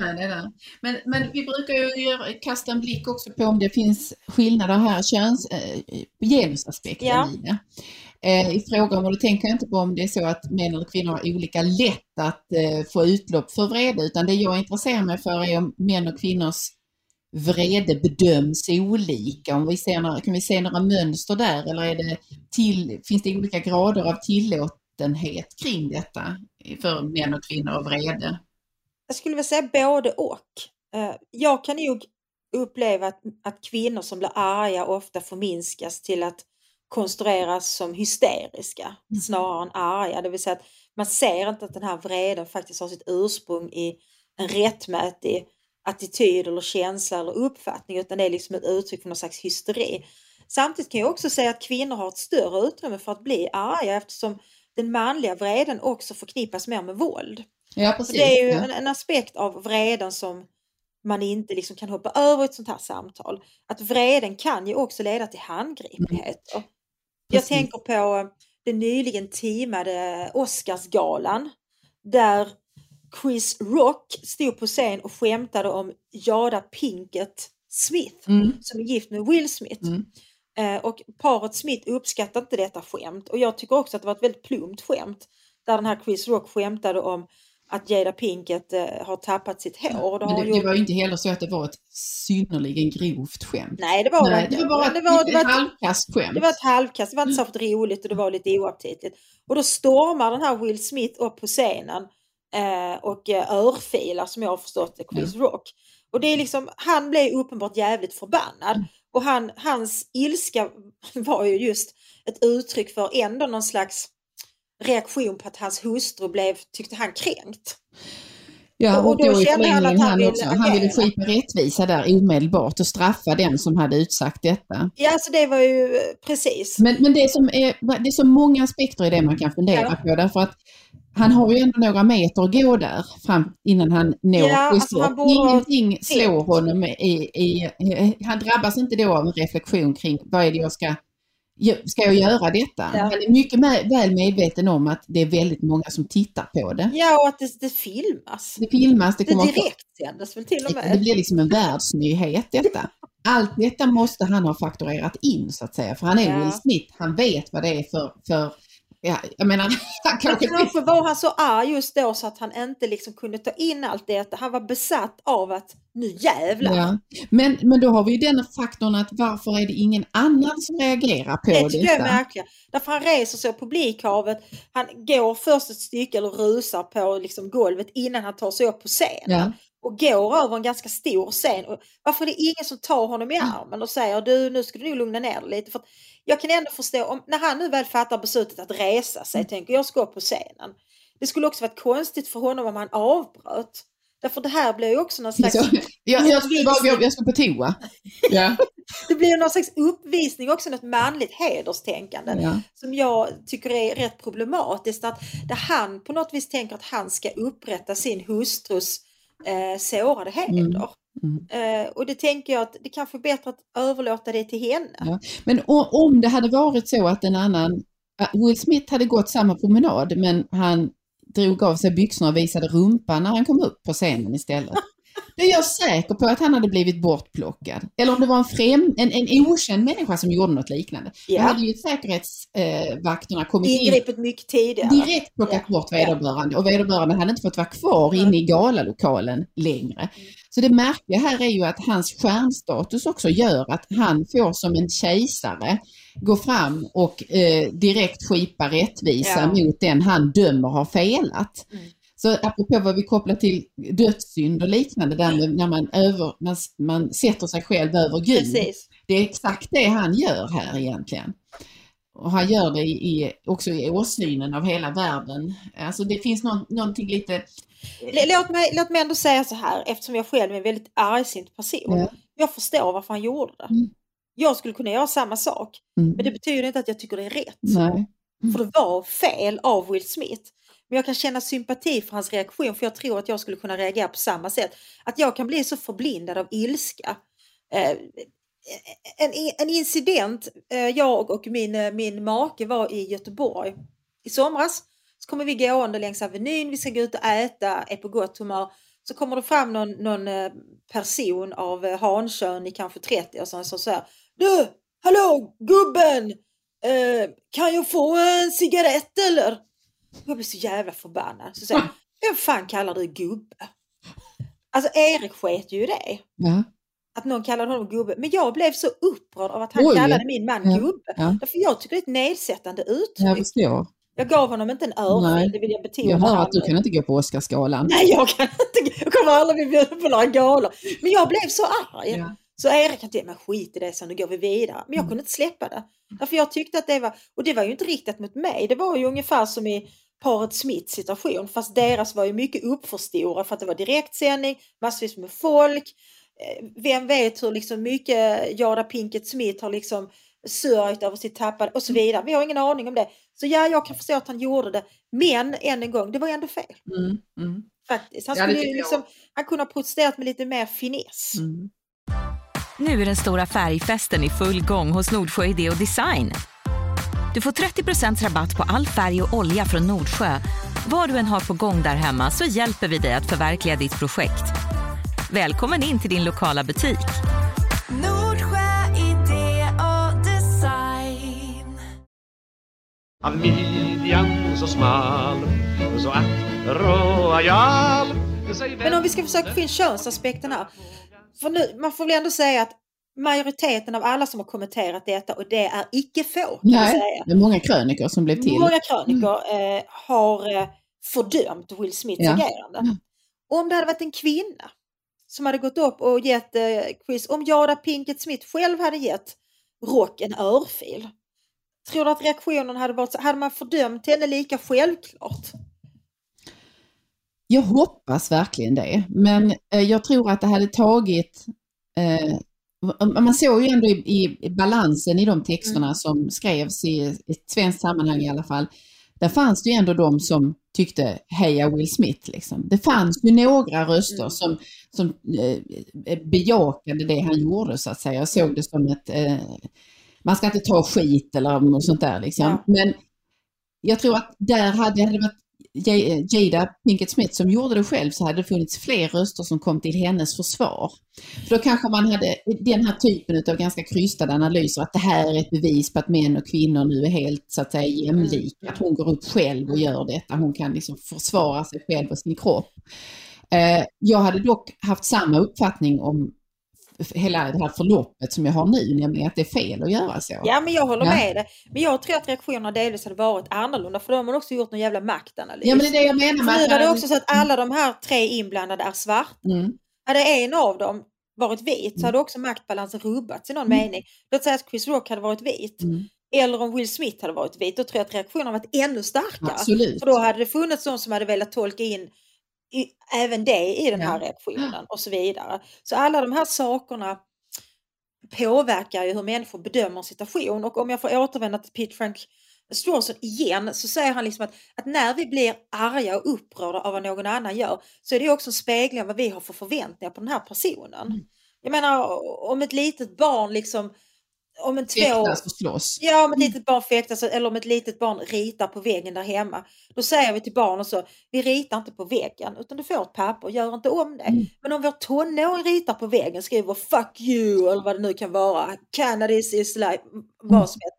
Men, men vi brukar ju kasta en blick också på om det finns skillnader här, köns, eh, genusaspekten i det. Eh, I fråga om, och då tänker jag inte på om det är så att män eller kvinnor har olika lätt att eh, få utlopp för vrede, utan det jag intresserar mig för är om män och kvinnors vrede bedöms olika. Om vi ser några, kan vi se några mönster där eller är det till, finns det olika grader av tillåtenhet kring detta för män och kvinnor och vrede? Jag skulle vilja säga både och. Eh, jag kan nog uppleva att, att kvinnor som blir arga ofta förminskas till att konstrueras som hysteriska Mm. snarare än arga. Det vill säga att man ser inte att den här vreden faktiskt har sitt ursprung i en rättmätig attityd eller känsla eller uppfattning utan det är liksom ett uttryck för någon slags hysteri. Samtidigt kan jag också säga att kvinnor har ett större utrymme för att bli arga eftersom den manliga vreden också förknippas mer med våld. Ja, precis. det är ju ja. en, en aspekt av vreden som man inte liksom kan hoppa över i ett sånt här samtal. Att vreden kan ju också leda till handgripligheter. Mm. Precis. tänker på den nyligen teamade Oscarsgalan där Chris Rock stod på scen och skämtade om Jada Pinkett Smith Mm. som är gift med Will Smith. Mm. Eh, och paret Smith uppskattade inte detta skämt och jag tycker också att det var ett väldigt plumpt skämt där den här Chris Rock skämtade om att Jada Pinkett eh, har tappat sitt hår. Det det, hon det gjort- var ju inte heller så att det var ett synnerligen grovt skämt. Nej, det var Nej, det det var bara det var, det var ett ett, halvkast skämt. det var ett halvkast, det var inte särskilt roligt och det var lite oaptitligt. Och då stormar den här Will Smith upp på scenen eh, och eh, örfilar som jag har förstått det, Chris Rock. Och det är liksom, han blev uppenbart jävligt förbannad. Mm. Och han, hans ilska <laughs> var ju just ett uttryck för ändå någon slags reaktion på att hans hustru blev, tyckte han, kränkt. Ja, Och och då i kände han att han han ville också. Han ville skipa rättvisa där omedelbart och straffa den som hade utsagt detta. Ja, alltså det var ju eh, precis. Men, men det, som är, det är så många aspekter i det man kan fundera Ja. på därför att han har ju ändå några meter att gå där fram innan han når Ja, alltså han borde Ingenting slår honom i, i, Han drabbas inte då av en reflektion kring vad är det jag ska Ska jag göra detta? Ja. Han är mycket med, väl medveten om att det är väldigt många som tittar på det. Ja, och att det, det filmas. Det filmas, det Det kommer att direktsändes väl till och det med. blir liksom en världsnyhet detta. Allt detta måste han ha fakturerat in så att säga, för han är Ja. Will Smith. Han vet vad det är för, för ja, jag menar, <laughs> <laughs> han Men kanske kanske var han så arg just då så att han inte liksom kunde ta in allt det. Han var besatt av att nu jävlar. Ja. Men, men då har vi ju den faktorn att varför är det ingen annan som reagerar på Det jag är märkligt. Därför han reser sig på publikhavet. Han går först ett stycke eller rusar på liksom golvet innan han tar sig upp på scenen. Ja. Och går över en ganska stor scen. Och varför är det ingen som tar honom i armen och säger du nu ska du nog lugna ner dig lite. För jag kan ändå förstå, om, när han nu väl fattar beslutet att resa sig, Mm. tänker jag ska på scenen. Det skulle också varit konstigt för honom om han avbröt. Därför det här blir ju också någon slags, Så, jag, jag, jag, jag ska på toa. <laughs> Ja. det blir ju någon slags uppvisning också, något manligt hederstänkande. Ja. som jag tycker är rätt problematiskt. Att där han på något vis tänker att han ska upprätta sin hustrus eh, sårade heder. Mm. Eh, och det tänker jag att det kanske är bättre att överlåta det till henne. Ja. Men om det hade varit så att en annan, Will Smith hade gått samma promenad men han drog av sig byxorna och visade rumpan när han kom upp på scenen istället. <laughs> Då är jag säker på att han hade blivit bortplockad. Eller om det var en, främ, en, en okänd människa som gjorde något liknande. Då Ja. hade ju säkerhetsvakterna vakterna kommit in Ingripit mycket tidigare. direkt plockat Ja. bort vederbörande och vederbörande hade inte fått vara kvar inne i galalokalen längre. Så det märkliga här är ju att hans stjärnstatus också gör att han får som en kejsare gå fram och eh, direkt skipa rättvisa Ja. mot den han dömer har felat. Mm. Så apropå vad vi kopplar till dödssynd och liknande, där när man, över, man, man sätter sig själv över Gud. Precis. Det är exakt det han gör här egentligen. Och han gör det i, också i åsynen av hela världen. Alltså det finns någon, någonting lite... Låt mig, låt mig ändå säga så här, eftersom jag själv är en väldigt argsint person. Ja. Jag förstår varför han gjorde det. Mm. Jag skulle kunna göra samma sak, Mm, men det betyder inte att jag tycker det är rätt. nej. För det var fel av Will Smith. Men jag kan känna sympati för hans reaktion för jag tror att jag skulle kunna reagera på samma sätt. Att jag kan bli så förblindad av ilska. Eh, en, en incident, eh, jag och min, eh, min make var i Göteborg i somras. Så kommer vi gående längs Avenyn, vi ska gå ut och äta, är på gott humör. Så kommer det fram någon, någon eh, person av eh, hankön i kanske 30 och så, så säger Du, hallå gubben! Eh, kan jag få en cigarett eller? Jag blir så jävla förbannad. Så säger jag, vem fan kallar du gubbe? Alltså Erik sket ju i det. Ja. Att någon kallade honom gubbe. Men jag blev så upprörd av att han Oj. kallade min man Ja. gubbe. Ja. Därför jag tycker det är ett nedsättande uttryck. Jag. Jag gav honom inte en örfil, det vill jag betona. Jag hör att du kan inte gå på Oscarsgalan. Nej, jag kan inte. Jag kommer aldrig bli bjuden på några galor. Men jag blev så arg. Ja. Så Erik han men skit i det så nu går vi vidare. Men jag Mm. kunde inte släppa det. Därför jag tyckte att det var, och det var ju inte riktat mot mig. Det var ju ungefär som i paret Smith situation. Fast deras var ju mycket uppförstorat för att det var direktsändning, massvis med folk. Eh, Vem vet hur liksom mycket Jada Pinkett Smith har liksom sörjt över sitt tappade och så vidare. Vi har ingen aning om det. Så ja, jag kan förstå att han gjorde det. Men än en gång, det var ändå fel. Mm, mm, Faktiskt. Han, Ja, det skulle jag liksom, han kunde ha protesterat med lite mer finess. mm. Nu är den stora färgfesten i full gång hos Nordsjö Idé och Design. Du får 30% rabatt på all färg och olja från Nordsjö. Vad du än har på gång där hemma så hjälper vi dig att förverkliga ditt projekt. Välkommen in till din lokala butik. Nordsjö idé och design. Av midjan så smal Så att royal Men om vi ska försöka få in könsaspekten här. För nu, man får väl ändå säga att majoriteten av alla som har kommenterat detta, och det är icke få, Nej, det är många krönikor som blev till. Många krönikor eh, har eh, fördömt Will Smiths Ja. agerande. Och om det hade varit en kvinna som hade gått upp och gett eh, Chris, om Jada Pinkett Smith själv hade gett Rock en örfil, tror du att reaktionen hade varit så, hade man fördömt henne lika självklart? Jag hoppas verkligen det, men eh, jag tror att det hade tagit eh, man såg ju ändå i, i, balansen i de texterna Mm. som skrevs i ett svenskt sammanhang i alla fall. Där fanns det ju ändå de som tyckte heja Will Smith. Liksom. Det fanns ju några röster Mm. som, som eh, bejakade det han gjorde så att säga. Jag såg det som ett, eh, man ska inte ta skit eller något sånt där liksom. Men jag tror att där hade det varit Eh, Jada Pinkett Smith som gjorde det själv så hade det funnits fler röster som kom till hennes försvar. För då kanske man hade den här typen av ganska krystade analyser att det här är ett bevis på att män och kvinnor nu är helt så att säga jämlika. Att hon går upp själv och gör detta. Hon kan liksom försvara sig själv och sin kropp. Eh, jag hade dock haft samma uppfattning om hela det här förloppet som jag har nu, nämligen att det är fel att göra så. Ja, men jag håller Ja. med dig. Men jag tror att reaktionerna delvis hade varit annorlunda för då har man också gjort någon jävla maktanalys. Ja, men det är det jag menar med nu var det också så att alla de här tre inblandade är svarta. Mm. Hade en av dem varit vit så hade också maktbalansen rubbats i någon mening. Låt säga att Chris Rock hade varit vit. Mm. Eller om Will Smith hade varit vit. Då tror jag att reaktionerna varit ännu starkare. Absolut. För då hade det funnits de som hade velat tolka in i, även det i den här Ja. reaktionen och så vidare. Så alla de här sakerna påverkar ju hur människor bedömer situation. Och om jag får återvända till Pete Frank Strawson igen så säger han liksom att, att när vi blir arga och upprörda av vad någon annan gör så är det också en spegling av vad vi har för förväntningar på den här personen. Mm. Jag menar om ett litet barn liksom om en två... Fäktas och slåss. Ja, om ett litet barn fäktas eller om ett litet barn ritar på väggen där hemma. Då säger vi till barnen så, vi ritar inte på väggen utan du får ett papper, gör inte om det. Mm. Men om vår tonåring ritar på väggen, skriver fuck you eller vad det nu kan vara, cannabis is life, vad som helst.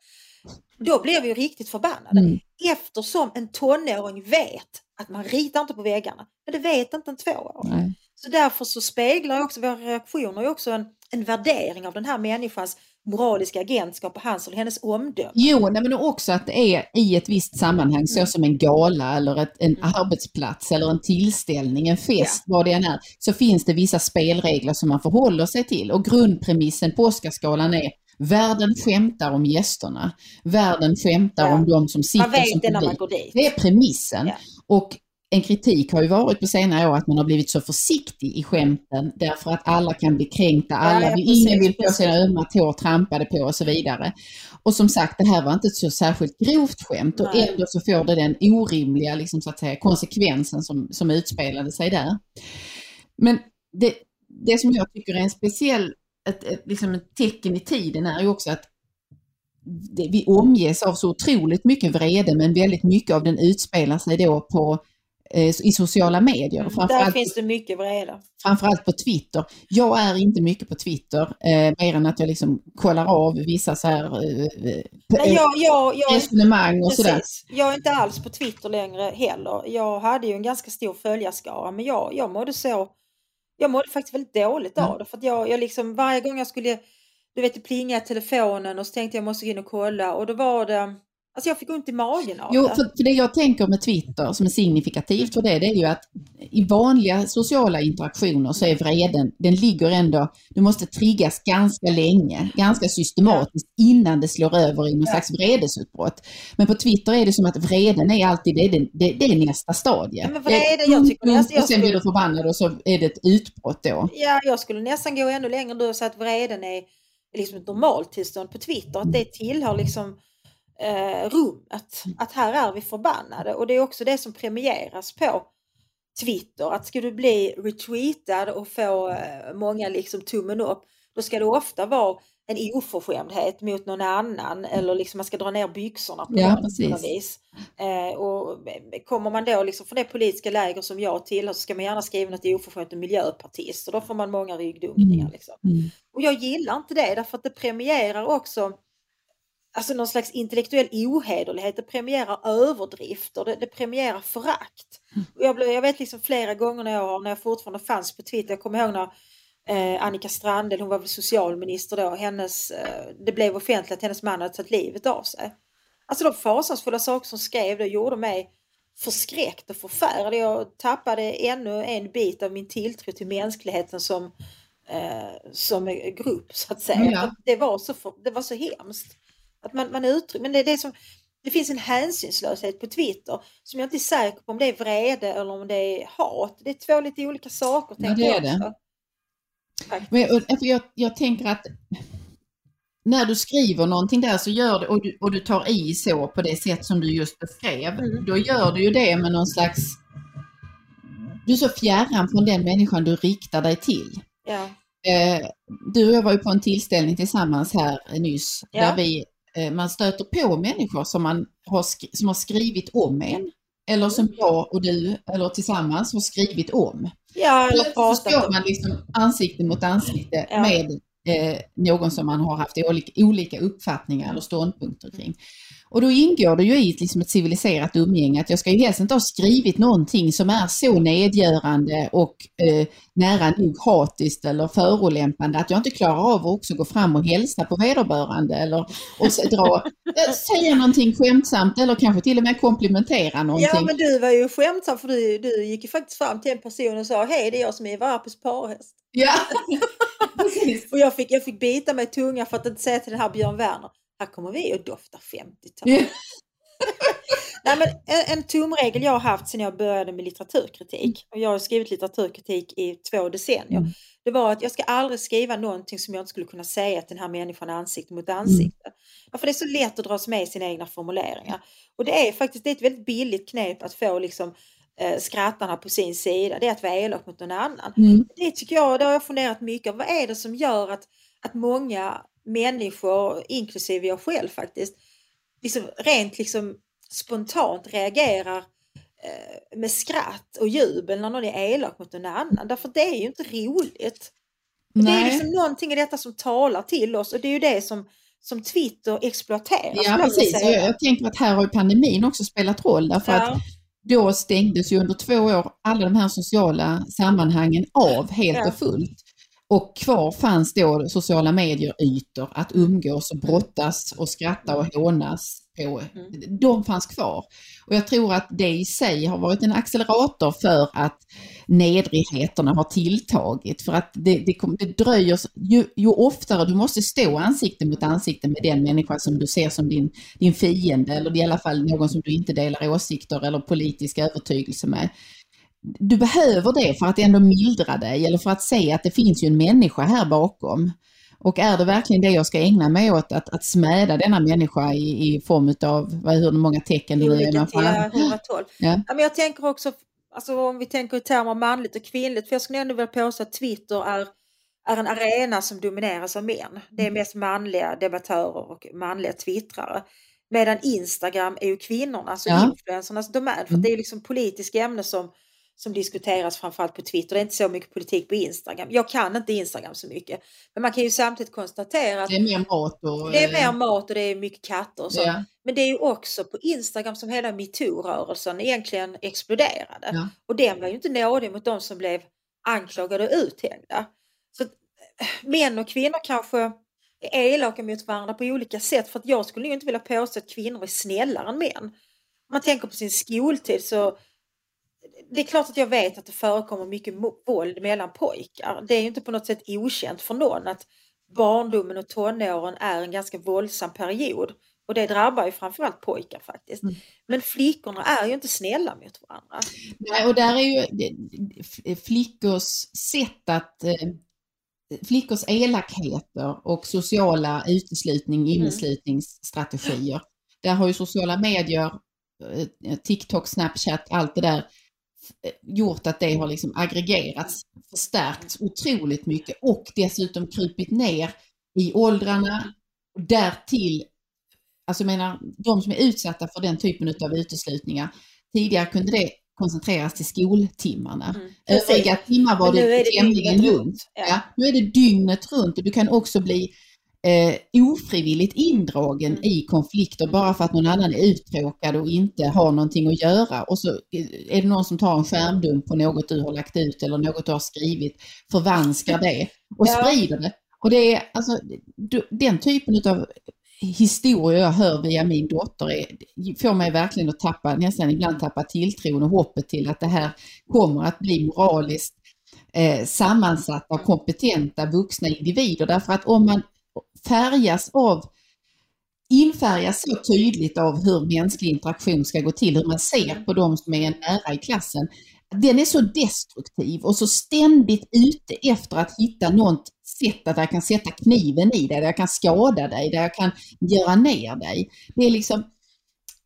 Då blir vi ju riktigt förbannade. Mm. Eftersom en tonåring vet att man ritar inte på väggarna. Men det vet inte en tvååring. Nej. Så därför så speglar också våra reaktioner också en, en värdering av den här människans moraliska agentskap och hans eller hennes omdöme. Jo, nej, men också att det är i ett visst sammanhang, så som en gala eller ett, en arbetsplats eller en tillställning, en fest, vad det än är, så finns det vissa spelregler som man förhåller sig till. Och grundpremissen på Oscarsgalan är Världen skämtar om gästerna. Världen skämtar Ja. om de som sitter Man vet som det när man går dit. Det är premissen. Ja. Och en kritik har ju varit på senare år att man har blivit så försiktig i skämten därför att alla kan bli kränkta, alla ja, precis, ingen vill få sina ömma tår trampade på och så vidare. Och som sagt, det här var inte ett så särskilt grovt skämt och Nej. ändå så får det den orimliga liksom, så att säga, konsekvensen som, som utspelade sig där. Men det, det som jag tycker är en speciell, ett, ett, liksom ett tecken i tiden är ju också att vi omges av så otroligt mycket vrede men väldigt mycket av den utspelar sig då på i sociala medier. Där Framförallt, finns det mycket vrede. framförallt på Twitter. Jag är inte mycket på Twitter, eh, mer än att jag liksom kollar av vissa så här eh, Nej, eh, jag, jag, jag, resonemang och sådär. Jag är inte alls på Twitter längre heller. Jag hade ju en ganska stor följarskara men jag, jag mådde så jag mådde faktiskt väldigt dåligt Ja. av det för att jag, jag liksom varje gång jag skulle du vet det plingade telefonen och så tänkte jag måste gå in och kolla och då var det alltså jag fick ont i magen av Jo, det. för, för det jag tänker med Twitter som är signifikativt för det, det är ju att i vanliga sociala interaktioner så är vreden, den ligger ändå, du måste triggas ganska länge, ganska systematiskt innan det slår över i någon Ja. slags vredesutbrott. Men på Twitter är det som att vreden är alltid, det är, det, det, det är nästa stadie. Men Det är jag tycker- alltså, jag och sen blir du förbannad och så är det ett utbrott då. Ja, jag skulle nästan gå ännu längre då säga att vreden är liksom ett normaltillstånd på Twitter. Att det tillhör liksom eh, rummet. Att här är vi förbannade. Och det är också det som premieras på Twitter. Att ska du bli retweetad och få eh, många liksom tummen upp. Då ska det ofta vara en oförskämdhet mot någon annan eller liksom man ska dra ner byxorna på Ja, något vis. Eh, och kommer man då liksom från det politiska läger som jag tillhör så ska man gärna skriva något oförskämt om miljöpartist och då får man många ryggdunkningar. Mm. Liksom. Mm. Och jag gillar inte det därför att det premierar också alltså någon slags intellektuell ohederlighet, det premierar överdrifter, det, det premierar förakt. Och jag, blev, jag vet liksom flera gånger när jag, när jag fortfarande fanns på Twitter, jag kommer ihåg när eh, Annika Strandhäll, hon var väl socialminister då, hennes, eh, det blev offentligt att hennes man hade tagit livet av sig. Alltså de fasansfulla saker som skrev det gjorde mig förskräckt och förfärad. Jag tappade ännu en bit av min tilltro till mänskligheten som, eh, som grupp så att säga. Ja. Att Det, var så det var så hemskt. Att man, man uttrycker, men det, det, som, det finns en hänsynslöshet på Twitter som jag inte är säker på om det är vrede eller om det är hat. Det är två lite olika saker. Ja, det är det. Men, jag, jag tänker att när du skriver någonting där så gör det, och du, och du tar i så på det sätt som du just beskrev, Mm. då gör du ju det med någon slags... Du är så fjärran från den människan du riktar dig till. Ja. Eh, du och jag var ju på en tillställning tillsammans här nyss Ja. där vi, man stöter på människor som, man har som har skrivit om en. Eller som Mm. jag och du, eller tillsammans, har skrivit om. ja, eller Plötsligt så står man liksom ansikte mot ansikte Ja. med eh, någon som man har haft olika, uppfattningar eller ståndpunkter kring. Och då ingår det ju i ett, liksom ett civiliserat umgänge att jag ska ju helst inte ha skrivit någonting som är så nedgörande och eh, nära nog hatiskt eller förolämpande att jag inte klarar av att också gå fram och hälsa på vederbörande eller och dra, eh, säga någonting skämtsamt eller kanske till och med komplimentera någonting. Ja men du var ju skämtsam för du, du gick ju faktiskt fram till en person och sa hej det är jag som är Eva Arpes parhäst. Ja, <laughs> precis. Och jag fick, jag fick bita mig i tunga för att inte säga till den här Björn Werner, här kommer vi och doftar 50-tal. Ja. <laughs> Nej, men en, en tumregel jag har haft sedan jag började med litteraturkritik, och jag har skrivit litteraturkritik i två decennier, Mm. det var att jag ska aldrig skriva någonting som jag inte skulle kunna säga till den här människan ansikte mot ansikte. Ja, för det är så lätt att dras med i sina egna formuleringar. Och det är faktiskt det är ett väldigt billigt knep att få liksom, eh, skrattarna på sin sida, det är att vara elak mot någon annan. Mm. Det tycker jag, det har jag funderat mycket Vad är det som gör att, att många människor, inklusive jag själv faktiskt, liksom rent liksom spontant reagerar eh, med skratt och jubel när någon är elak mot någon annan. Därför det är ju inte roligt. Det är Nej. liksom någonting i detta som talar till oss och det är ju det som, som Twitter exploaterar. Ja, precis. Jag, jag tänker att här har pandemin också spelat roll därför att Ja, då stängdes ju under två år alla de här sociala sammanhangen av helt och fullt. Och kvar fanns då sociala medier-ytor att umgås och brottas och skratta och hånas på. Mm. De fanns kvar. Och jag tror att det i sig har varit en accelerator för att nedrigheterna har tilltagit. För att det, det, det dröjer, ju, ju oftare du måste stå ansikte mot ansikte med den människa som du ser som din, din fiende eller i alla fall någon som du inte delar åsikter eller politisk övertygelse med. Du behöver det för att ändå mildra dig eller för att se att det finns ju en människa här bakom. Och är det verkligen det jag ska ägna mig åt, att, att smäda denna människa i, i form av, vad, hur många tecken det är man får. 112. Ja. Ja, men jag tänker också, alltså om vi tänker i termer manligt och kvinnligt, för jag skulle ändå vilja påstå att Twitter är är en arena som domineras av män. Det är mest manliga debattörer och manliga twittrare. Medan Instagram är ju kvinnorna, alltså Ja. influencernas domän. För Mm. det är liksom politiska ämnen som, som diskuteras framförallt på Twitter. Det är inte så mycket politik på Instagram. Jag kan inte Instagram så mycket. Men man kan ju samtidigt konstatera att Det är mer mat och... det är eh, mer mat och det är mycket katter och så. Ja. Men det är ju också på Instagram som hela metoo-rörelsen egentligen exploderade. Ja. Och den var ju inte nådig mot de som blev anklagade och uthängda. Så eh, män och kvinnor kanske är elaka mot varandra på olika sätt. För att jag skulle ju inte vilja påstå att kvinnor är snällare än män. Om man tänker på sin skoltid så det är klart att jag vet att det förekommer mycket våld mellan pojkar. Det är ju inte på något sätt okänt för någon att barndomen och tonåren är en ganska våldsam period. Och det drabbar ju framförallt pojkar faktiskt. Mm. Men flickorna är ju inte snälla mot varandra. Nej, och där är ju flickors sätt att eh, flickors elakheter och sociala uteslutning, inneslutningsstrategier. Där har ju sociala medier, eh, TikTok, Snapchat, allt det där gjort att det har liksom aggregerats, förstärkts otroligt mycket och dessutom krupit ner i åldrarna. Därtill, alltså jag menar, de som är utsatta för den typen av uteslutningar, tidigare kunde det koncentreras till skoltimmarna. Mm. Övriga timmar var det, det tämligen lugnt. ja. Ja. nu är det dygnet runt och du kan också bli eh, ofrivilligt indragen Mm. i konflikter bara för att någon annan är uttråkad och inte har någonting att göra. Och så eh, är det någon som tar en skärmdump på något du har lagt ut eller något du har skrivit, förvanskar det och Ja. sprider det. Och det är alltså den typen av historier jag hör via min dotter är, får mig verkligen att tappa, nästan ibland tappa tilltron och hoppet till att det här kommer att bli moraliskt eh, sammansatta och kompetenta vuxna individer. Därför att om man färgas av infärgas så tydligt av hur mänsklig interaktion ska gå till, hur man ser på de som är nära i klassen. Den är så destruktiv och så ständigt ute efter att hitta något sätt att jag kan sätta kniven i dig, där jag kan skada dig, där jag kan göra ner dig. Det är liksom,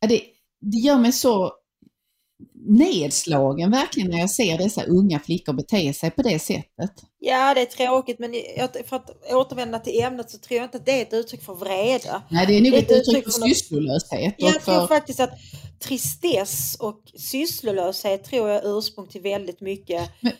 det, det gör mig så nedslagen verkligen när jag ser dessa unga flickor bete sig på det sättet. Ja, det är tråkigt men för att återvända till ämnet så tror jag inte att det är ett uttryck för vrede. Nej, det är nog Det är ett uttryck uttryck för för sysslolöshet. Jag och tror för, faktiskt att tristess och sysslolöshet tror jag är ursprung till väldigt mycket Men-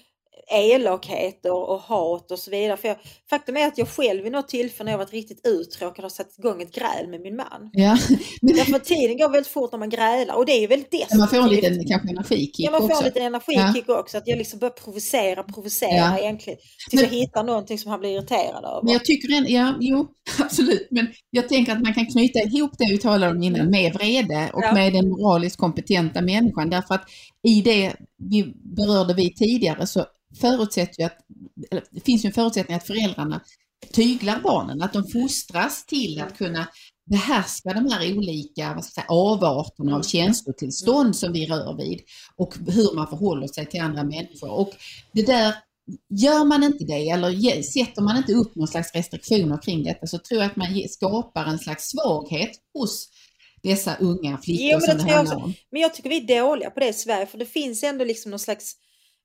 elakheter och hat och så vidare. För jag, faktum är att jag själv vid något tillfälle när jag varit riktigt uttråkad har satt igång ett gräl med min man. ja, <laughs> men Därför tiden går väldigt fort när man grälar och det är ju väldigt destruktivt. man får en liten kanske energikick Ja, man får också. en liten energikick också. Att jag liksom börjar provocera, provocera Ja. egentligen. Tills Men- jag hittar någonting som han blir irriterad över. Men jag tycker en, ja, jo, <laughs> absolut, men jag tänker att man kan knyta ihop det vi talade om innan med vrede och Ja. med den moraliskt kompetenta människan. Därför att i det vi berörde vi tidigare så förutsätter ju att, eller, det finns ju en förutsättning att föräldrarna tyglar barnen, att de fostras till att kunna behärska de här olika vad säga, avarterna av känslotillstånd som vi rör vid och hur man förhåller sig till andra människor. Och det där Gör man inte det eller sätter man inte upp någon slags restriktioner kring detta så tror jag att man skapar en slags svaghet hos dessa unga flickor Jo, men som det handlar om. Men jag tycker vi är dåliga på det i Sverige för det finns ändå liksom någon slags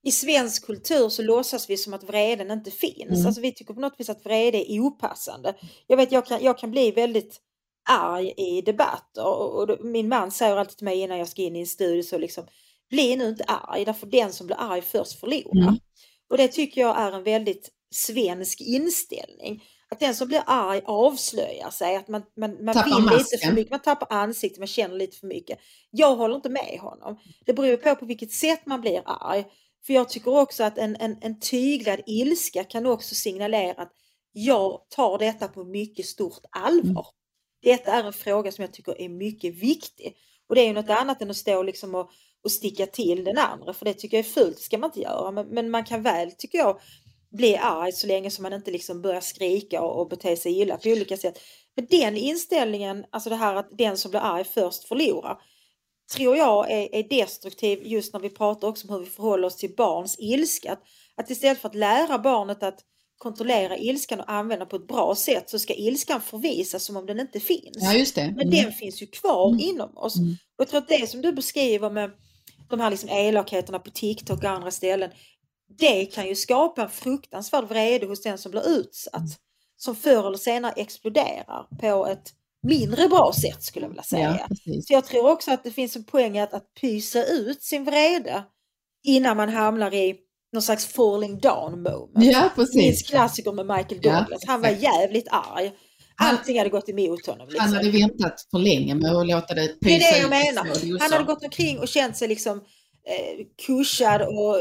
i svensk kultur så låtsas vi som att vreden inte finns. Mm. Alltså vi tycker på något vis att vrede är opassande. Jag vet jag kan, jag kan bli väldigt arg i debatter och, och min man säger alltid till mig innan jag ska in i en studio så liksom bli nu inte arg därför den som blir arg först förlorar. Mm. Och det tycker jag är en väldigt svensk inställning. Att den som blir arg avslöjar sig, att man, man, man Tappar vill lite masken. för mycket, man tappar ansiktet, man känner lite för mycket. Jag håller inte med honom. Det beror på på vilket sätt man blir arg. För jag tycker också att en, en, en tyglad ilska kan också signalera att jag tar detta på mycket stort allvar. Detta är en fråga som jag tycker är mycket viktig. Och det är ju något annat än att stå liksom och, och sticka till den andra, för det tycker jag är fult, det ska man inte göra. Men, men man kan väl, tycker jag, bli arg så länge som man inte liksom börjar skrika och, och bete sig illa på olika sätt. Men den inställningen, alltså det här att den som blir arg först förlorar, tror jag är, är destruktiv just när vi pratar också om hur vi förhåller oss till barns ilska. Att, att istället för att lära barnet att kontrollera ilskan och använda på ett bra sätt så ska ilskan förvisas som om den inte finns. Ja, det. Men Mm. den finns ju kvar Mm. inom oss. Mm. Och jag tror att det som du beskriver med de här liksom elakheterna på TikTok och andra ställen. det kan ju skapa en fruktansvärd vrede hos den som blir utsatt. Som förr eller senare exploderar på ett mindre bra sätt skulle jag vilja säga. Ja, precis. Så jag tror också att det finns en poäng att, att pysa ut sin vrede innan man hamnar i någon slags falling down moment. Ja, Minns precis. klassiker med Michael Ja, Douglas. Han var jävligt arg. Allting hade gått emot honom. Liksom. Han hade väntat för länge med att låta det Det är pysa det jag ut menar. Han hade gått omkring och känt sig liksom eh, kuschad och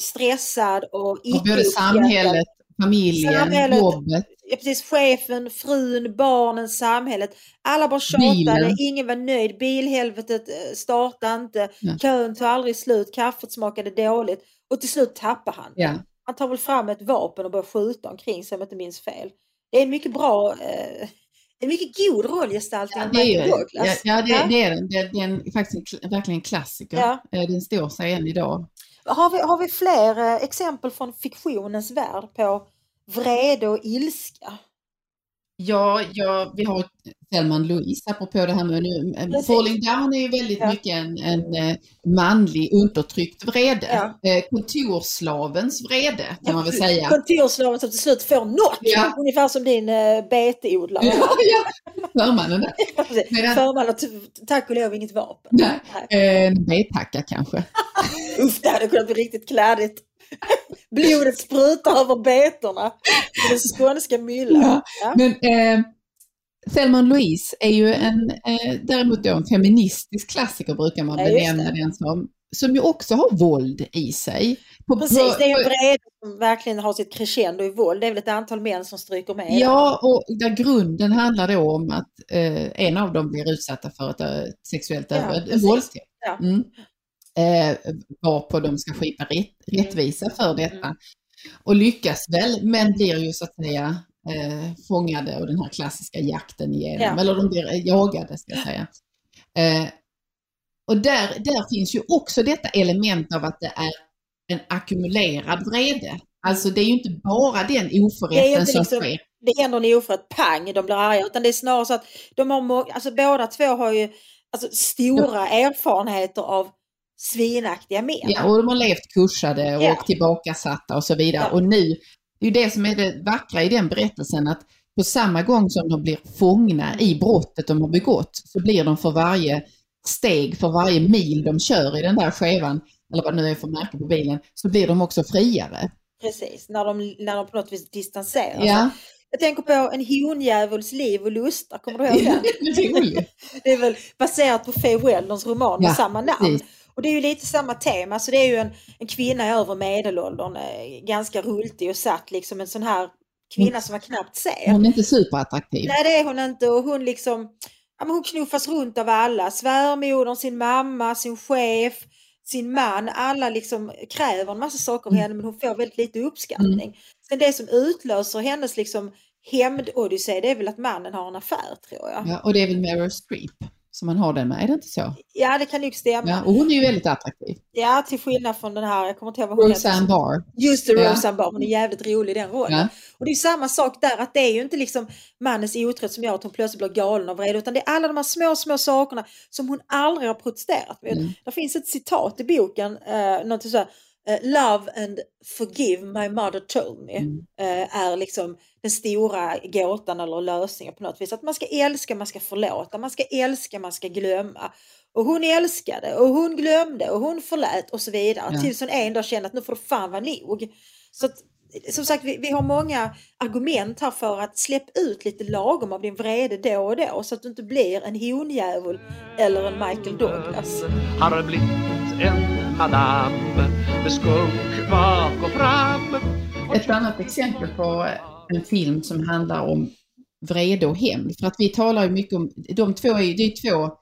stressad och Och både samhället, familjen, Samhället. jobbet. Ja, precis, chefen, frun, barnen, samhället. Alla bara tjatade, Bilen. ingen var nöjd. Bilhelvetet eh, startade inte, Ja. kön tog aldrig slut, kaffet smakade dåligt och till slut tappar han. Ja. Han tar väl fram ett vapen och börjar skjuta omkring sig om jag inte minns fel. Det är en mycket bra, eh, en mycket god rollgestaltning är, Michael Douglas. ja, ja, det, Ja. det är den. Det, det är en, faktiskt en, kl- verkligen en klassiker. Ja. Eh, Den står sig än idag. Har, vi, har vi fler eh, exempel från fiktionens värld på vrede och ilska? Ja, ja, vi har Selman Louise, apropå det här med nu. eh. Falling Down är ju väldigt Ja. mycket en, en eh, manlig undertryckt vrede. Ja. Eh, kontorslavens vrede kan man väl säga. Kontorsslaven som till slut får något. Ja. Ungefär som din eh, beteodlare. Ja, ja. Förmannen där. Medan- Förman har tack och lov inget vapen. Nej. En betacka kanske. Uff, <laughs> det hade kunnat bli riktigt kladdigt. <laughs> Blodet sprutar över betorna. i Den skånska myllan. Ja. Ja. Men eh, Thelma Louise är ju en, eh, däremot en feministisk klassiker brukar man Ja, benämna den som, som ju också har våld i sig. På, Precis, det är en vrede som verkligen har sitt crescendo i våld. Det är väl ett antal män som stryker med. Ja, och där grunden handlar då om att eh, en av dem blir utsatta för ett sexuellt Ja, övergrepp, en precis. våldtäkt. Ja. Mm. Eh, varpå de ska skipa rätt, rättvisa för detta. Mm. Och lyckas väl, men blir ju så att säga eh, fångade och den här klassiska jakten igenom. Ja. Eller de blir jagade ska jag säga. Eh, och där, där finns ju också detta element av att det är en ackumulerad vrede. Alltså det är ju inte bara den är oförrätten som liksom- sker. det händer en oförrätt, pang, de blir arga. Utan det är snarare så att de har, alltså båda två har ju alltså, stora erfarenheter av svinaktiga män. Ja, och de har levt kursade och Ja. tillbakasatta och så vidare. Ja. Och nu, det är ju det som är det vackra i den berättelsen, att på samma gång som de blir fångna i brottet de har begått, så blir de för varje steg, för varje mil de kör i den där skevan, eller vad det nu är för märke på bilen, så blir de också friare. Precis, när de, när de på något vis distanserar Ja. Jag tänker på en hondjävuls liv och lustar, kommer du ihåg <laughs> den? det är roligt. <laughs> Det är väl baserat på Faye Weldons roman med Ja, samma namn. precis. Och det är ju lite samma tema, så det är ju en, en kvinna över medelåldern, eh, ganska rultig och satt liksom en sån här kvinna som man knappt ser. Hon är inte superattraktiv. Nej det är hon inte och hon liksom, ja, hon knuffas runt av alla. Svärmodern, sin mamma, sin chef, sin man. Alla liksom kräver en massa saker av Mm. henne men hon får väldigt lite uppskattning. Sen det som utlöser hennes liksom hämndodyssé det är väl att mannen har en affär tror jag. Ja, Ja, och det är väl Meryl Streep som man har den med, är det inte så? det kan nog stämma. Ja, Ja. och hon är ju väldigt attraktiv. till skillnad från den här, jag kommer inte ihåg vad hon Roseanne Barr. Just det, Ja. Roseanne Barr. Hon är jävligt rolig i den rollen. Ja. Och det är samma sak där, att det är ju inte liksom mannens otrohet som gör att hon plötsligt blir galen av vrede, utan det är alla de här små, små sakerna som hon aldrig har protesterat mot. Mm. Det finns ett citat i boken, eh, något så här, Love and forgive my mother told me, Mm. eh, är liksom den stora gåtan eller lösningen på något vis. Att man ska älska, man ska förlåta, man ska älska, man ska glömma. Och hon älskade och hon glömde och hon förlät och så vidare. Ja. Tills hon en dag kände att nu får det fan vara nog. Så att, som sagt, vi, vi har många argument här för att släppa ut lite lagom av din vrede då och då så att du inte blir en hondjävul eller en Michael Douglas. Har blivit en madam med skunk bak och fram Ett annat exempel på en film som handlar om vrede och hämnd. För att vi talar ju mycket om, de två är ju, det är två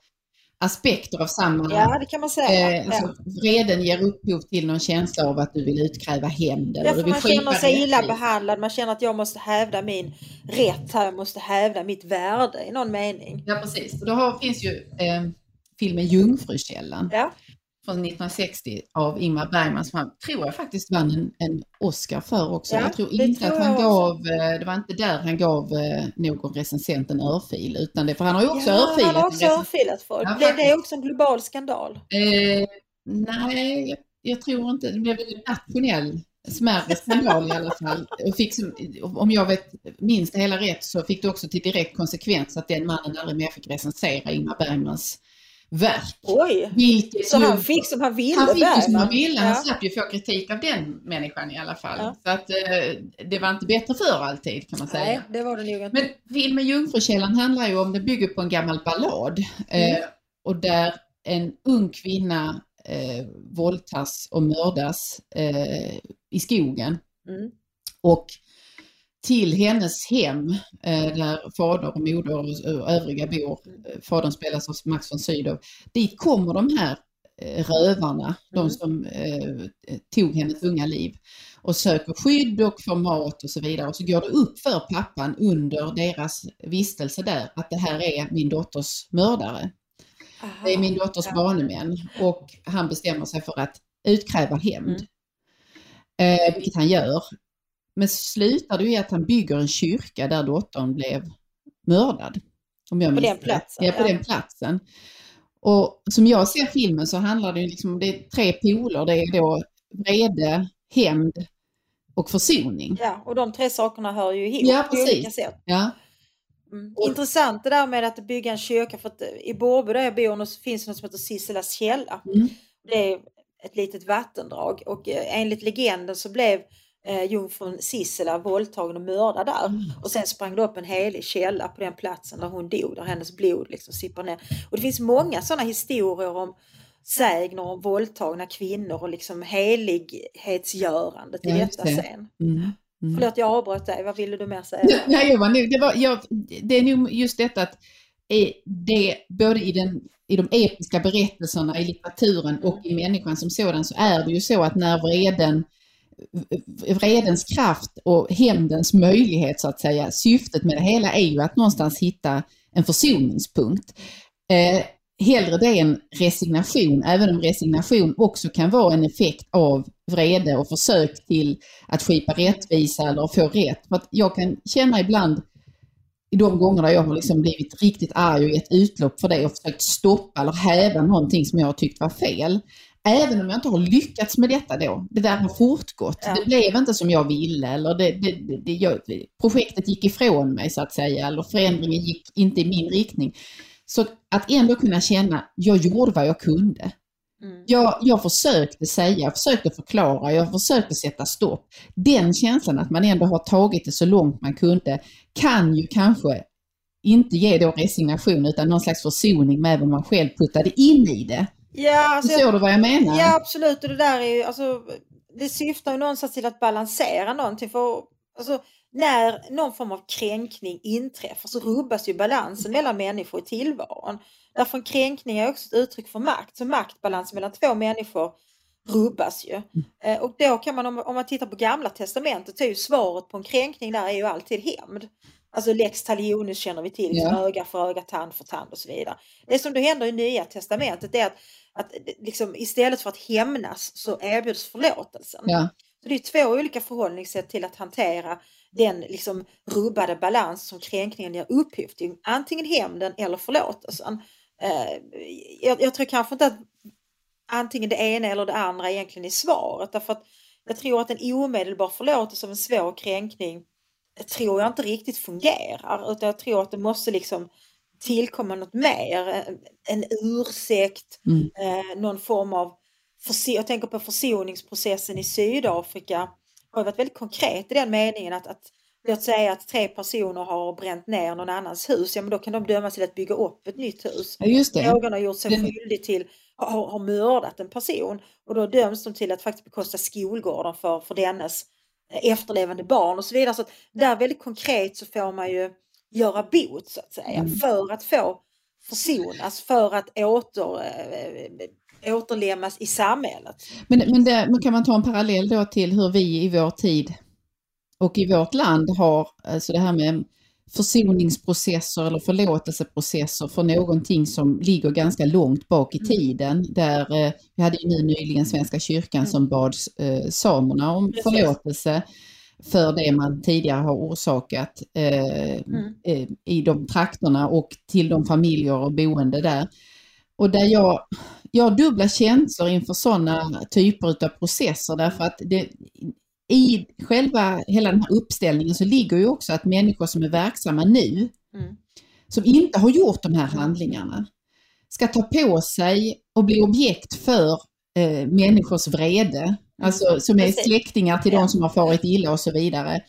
aspekter av samma Ja, det kan man säga. Eh, alltså, vreden ger upphov till någon känsla av att du vill utkräva hämnd. eller Därför man känner sig illa behandlad, man känner att jag måste hävda min rätt här, jag måste hävda mitt värde i någon mening. Ja, precis. Och då har, finns ju eh, filmen Jungfrukällan Ja, från 1960 av Ingmar Bergman som han, tror jag faktiskt vann en, en Oscar för också. Ja, jag tror inte tror att han gav, eh, det var inte där han gav eh, någon recensent en örfil, utan det, för han har ju också ja örfilat han har också örfilat folk. Ja, Blev det också en global skandal? Eh, nej, jag, jag tror inte, det blev en nationell smärre skandal i alla fall. Och fick, om jag vet, minns det hela rätt så fick det också till direkt konsekvens att den mannen aldrig mer fick recensera Ingmar Bergmans verk. Oj! Vilket Så han fick som han ville han fick ju som han ville, Ja. han slapp ju få kritik av den människan i alla fall. Ja. Så att eh, det var inte bättre för alltid kan man säga. Nej, det var det nog inte. Men filmen Jungfrukällan handlar ju om, det bygger på en gammal ballad. Eh, och där en ung kvinna eh, våldtas och mördas eh, i skogen. Mm. Och till hennes hem, eh, där fader och moder och, övriga bor, eh, fadern spelas av Max von Sydow, dit kommer de här eh, rövarna, de Mm. som eh, tog hennes unga liv och söker skydd och får mat och så vidare. Och så går det upp för pappan under deras vistelse där att det här är min dotters mördare. Aha. Det är min dotters Ja. banemän och han bestämmer sig för att utkräva hämnd. Mm. Eh, vilket han gör. Men slutar det i att han bygger en kyrka där dottern blev mördad. Om jag På den platsen, Ja, på ja. den platsen. Och som jag ser filmen så handlar det liksom, det är tre poler. Det är då vrede, hämnd och försoning. Ja, och de tre sakerna hör ju ihop Ja, på olika precis. sätt. Ja, Mm. Intressant det där med att bygga en kyrka för att eh, i Borrby där jag bor finns det något som heter Sisselas källa. Mm. Det är ett litet vattendrag och eh, enligt legenden så blev eh, jungfrun Sissela våldtagen och mördad där. Mm. Och sen sprang det upp en helig källa på den platsen där hon dog, där hennes blod liksom sipprar ner. Och det finns många sådana historier om sägner om våldtagna kvinnor och liksom helighetsgörande till Ja, just detta det. sen. Mm. Mm. Förlåt jag avbröt dig, vad ville du mer säga? Nej, jag var det, var, jag, det är nog just detta att eh, det, både i, den, i de episka berättelserna, i litteraturen och i människan som sådan så är det ju så att när vreden, Eh, vredens kraft och hämndens möjlighet så att säga, syftet med det hela är ju att någonstans hitta en försoningspunkt. Eh, hellre det än resignation, även om resignation också kan vara en effekt av vrede och försök till att skipa rättvisa eller få rätt. För att jag kan känna ibland i de gånger där jag har liksom blivit riktigt arg och gett utlopp för det och försökt stoppa eller häva någonting som jag har tyckt var fel. Även om jag inte har lyckats med detta då, det där har fortgått. Ja. Det blev inte som jag ville eller det, det, det, jag, projektet gick ifrån mig så att säga eller förändringen gick inte i min riktning. Så att ändå kunna känna, jag gjorde vad jag kunde. Mm. Jag, jag försökte säga, jag försökte förklara, jag försökte sätta stopp. Den känslan att man ändå har tagit det så långt man kunde kan ju kanske inte ge då resignation utan någon slags försoning med vad man själv puttade in i det. Ja, alltså, Förstår du vad jag menar? Ja absolut och det där är ju alltså det syftar ju någonstans till att balansera någonting för alltså, när någon form av kränkning inträffar så rubbas ju balansen mellan människor i tillvaron. Därför en kränkning är också ett uttryck för makt, så maktbalansen mellan två människor rubbas ju. Eh, och då kan man, om, man tittar på gamla testamentet, så är ju svaret på en kränkning där är ju alltid hämnd. Alltså lex talionis känner vi till, Ja. öga för öga, tand för tand och så vidare. Det som då händer i nya testamentet är att, att liksom, istället för att hämnas så erbjuds förlåtelsen. Ja, Så det är två olika förhållningssätt till att hantera den liksom rubbade balans som kränkningen ger upphov till. Antingen hämnden eller förlåtelsen. Eh, jag, jag tror kanske inte att antingen det ena eller det andra egentligen är svaret. Därför att jag tror att en omedelbar förlåtelse av en svår kränkning tror jag inte riktigt fungerar. Utan jag tror att det måste liksom tillkomma något mer. En, en ursäkt, Mm. eh, någon form av jag tänker på försoningsprocessen i Sydafrika har varit väldigt konkret i den meningen att, att låt säga att tre personer har bränt ner någon annans hus, ja men då kan de dömas till att bygga upp ett nytt hus. ja, det. Någon har gjort sig skyldig till, har, har mördat en person och då döms de till att faktiskt bekosta skolgården för, för dennes eh, efterlevande barn och så vidare. Så att där väldigt konkret så får man ju göra bot så att säga Mm. för att få försonas, för att åter, äh, återlämnas i samhället. Men, men, det, men kan man ta en parallell då till hur vi i vår tid och i vårt land har alltså det här med försoningsprocesser eller förlåtelseprocesser för någonting som ligger ganska långt bak i Mm. tiden. Där eh, vi hade ju nu nyligen Svenska kyrkan som bad eh, samerna om Mm. Precis. förlåtelse för det man tidigare har orsakat eh, Mm. eh, i de trakterna och till de familjer och boende där. Och där jag, jag har dubbla känslor inför sådana typer av processer därför att det, i själva hela den här uppställningen så ligger ju också att människor som är verksamma nu, Mm. som inte har gjort de här handlingarna, ska ta på sig och bli objekt för eh, människors vrede. Alltså som är släktingar till de som har farit illa och så vidare.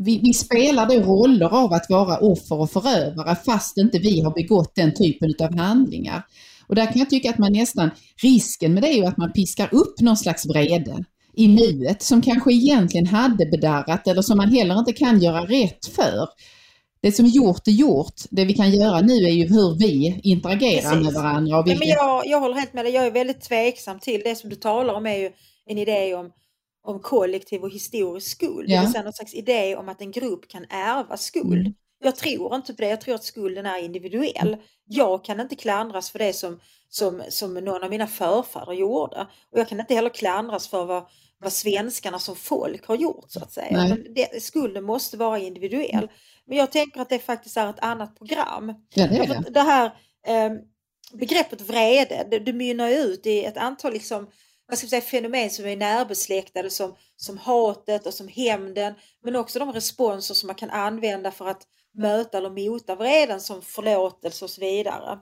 Vi, vi spelar då roller av att vara offer och förövare fast inte vi har begått den typen av handlingar. Och där kan jag tycka att man nästan, risken med det är ju att man piskar upp någon slags vrede i nuet som kanske egentligen hade bedarrat eller som man heller inte kan göra rätt för. Det som är gjort är gjort. Det vi kan göra nu är ju hur vi interagerar Precis. med varandra. Och Nej, men jag, jag håller helt med dig. Jag är väldigt tveksam till det som du talar om är ju en idé om, om kollektiv och historisk skuld. Ja. Det vill säga någon slags idé om att en grupp kan ärva skuld. Mm. Jag tror inte på det. Jag tror att skulden är individuell. Jag kan inte klandras för det som, som, som någon av mina förfäder gjorde. Och jag kan inte heller klandras för vad, vad svenskarna som folk har gjort så att säga. Utan Det, skulden måste vara individuell. Men jag tänker att det faktiskt är ett annat program. Ja, det det. det här eh, begreppet vrede, det, det mynnar ut i ett antal liksom, vad ska säga, fenomen som är närbesläktade som, som hatet och som hämnden. Men också de responser som man kan använda för att möta eller mota vreden som förlåtelse och så vidare.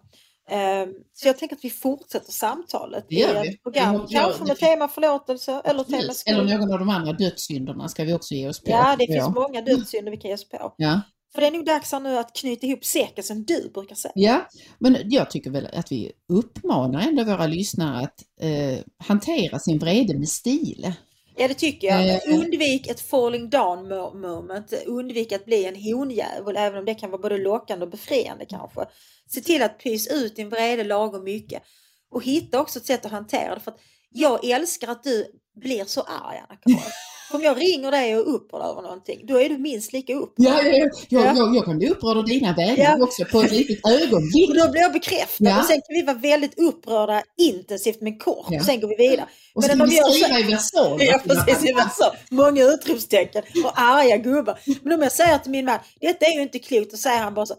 Eh, så jag tänker att vi fortsätter samtalet i ett program. Kanske med tema förlåtelse eller tema Precis. Eller skuld. någon av de andra dödssynderna ska vi också ge oss på. Ja, det finns många dödssynder vi kan ge oss på. Ja. För det är nog dags nu att knyta ihop säcken som du brukar säga. Ja, men jag tycker väl att vi uppmanar ändå våra lyssnare att eh, hantera sin vrede med stil. Ja det tycker jag. Eh, Undvik ett falling down mo- moment. Undvik att bli en honjävel även om det kan vara både lockande och befriande kanske. Se till att pys ut din vrede lagom mycket. Och hitta också ett sätt att hantera det. För att jag älskar att du blir så arg Anna-Karin. Om jag ringer dig och är upprörd över någonting då är du minst lika upprörd. Ja, ja, ja. Jag, Ja. jag, jag kan bli upprörd av dina vägar Ja. också på ett litet <laughs> ögonblick. Och då blir jag bekräftad Ja. och sen kan vi vara väldigt upprörda intensivt men kort Ja. och sen går vi vidare. Och så Men kan vi så- skriva i versaler. <laughs> Ja precis, i versa. Många utropstecken och arga gubbar. Men om jag säger till min man, detta är ju inte klokt, då säger han bara så, "Ah,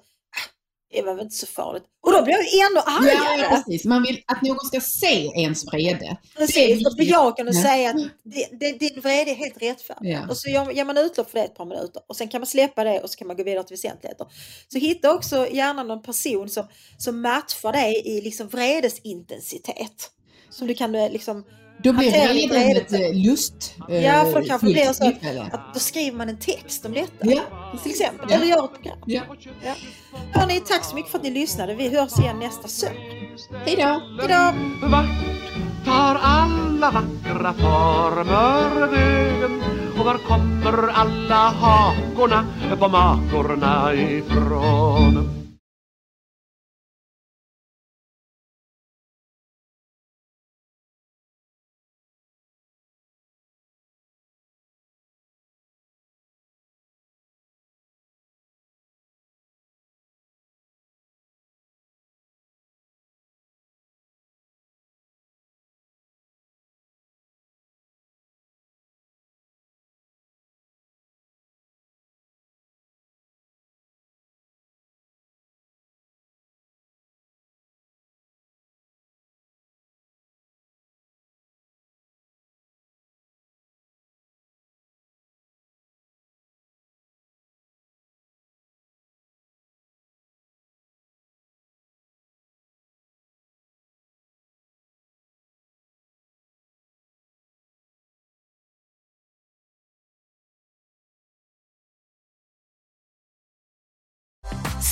det var väl inte så farligt. Och då blir jag ännu argare. ja, precis. Man vill att någon ska se ens vrede. Precis, och bejakande och säga att det, det, din vrede är helt rättfärdig. Ja. Och så gör, ger man utlopp för det ett par minuter och sen kan man släppa det och så kan man gå vidare till väsentligheter. Så hitta också gärna någon person som, som matchar dig i liksom vredesintensitet. Som du kan eh, liksom Då blir vreden vrede. ett eh, lust Ja, för det kanske fullt blir så att, då skriver man en text om detta. Ja, Till exempel. Ja. Eller gör ett program. ja. Ja. Hörni, tack så mycket för att ni lyssnade. Vi hörs igen nästa söndag. Hej då! Hejdå! Vart tar alla vackra former vägen? Och var kommer alla hakorna på makorna ifrån?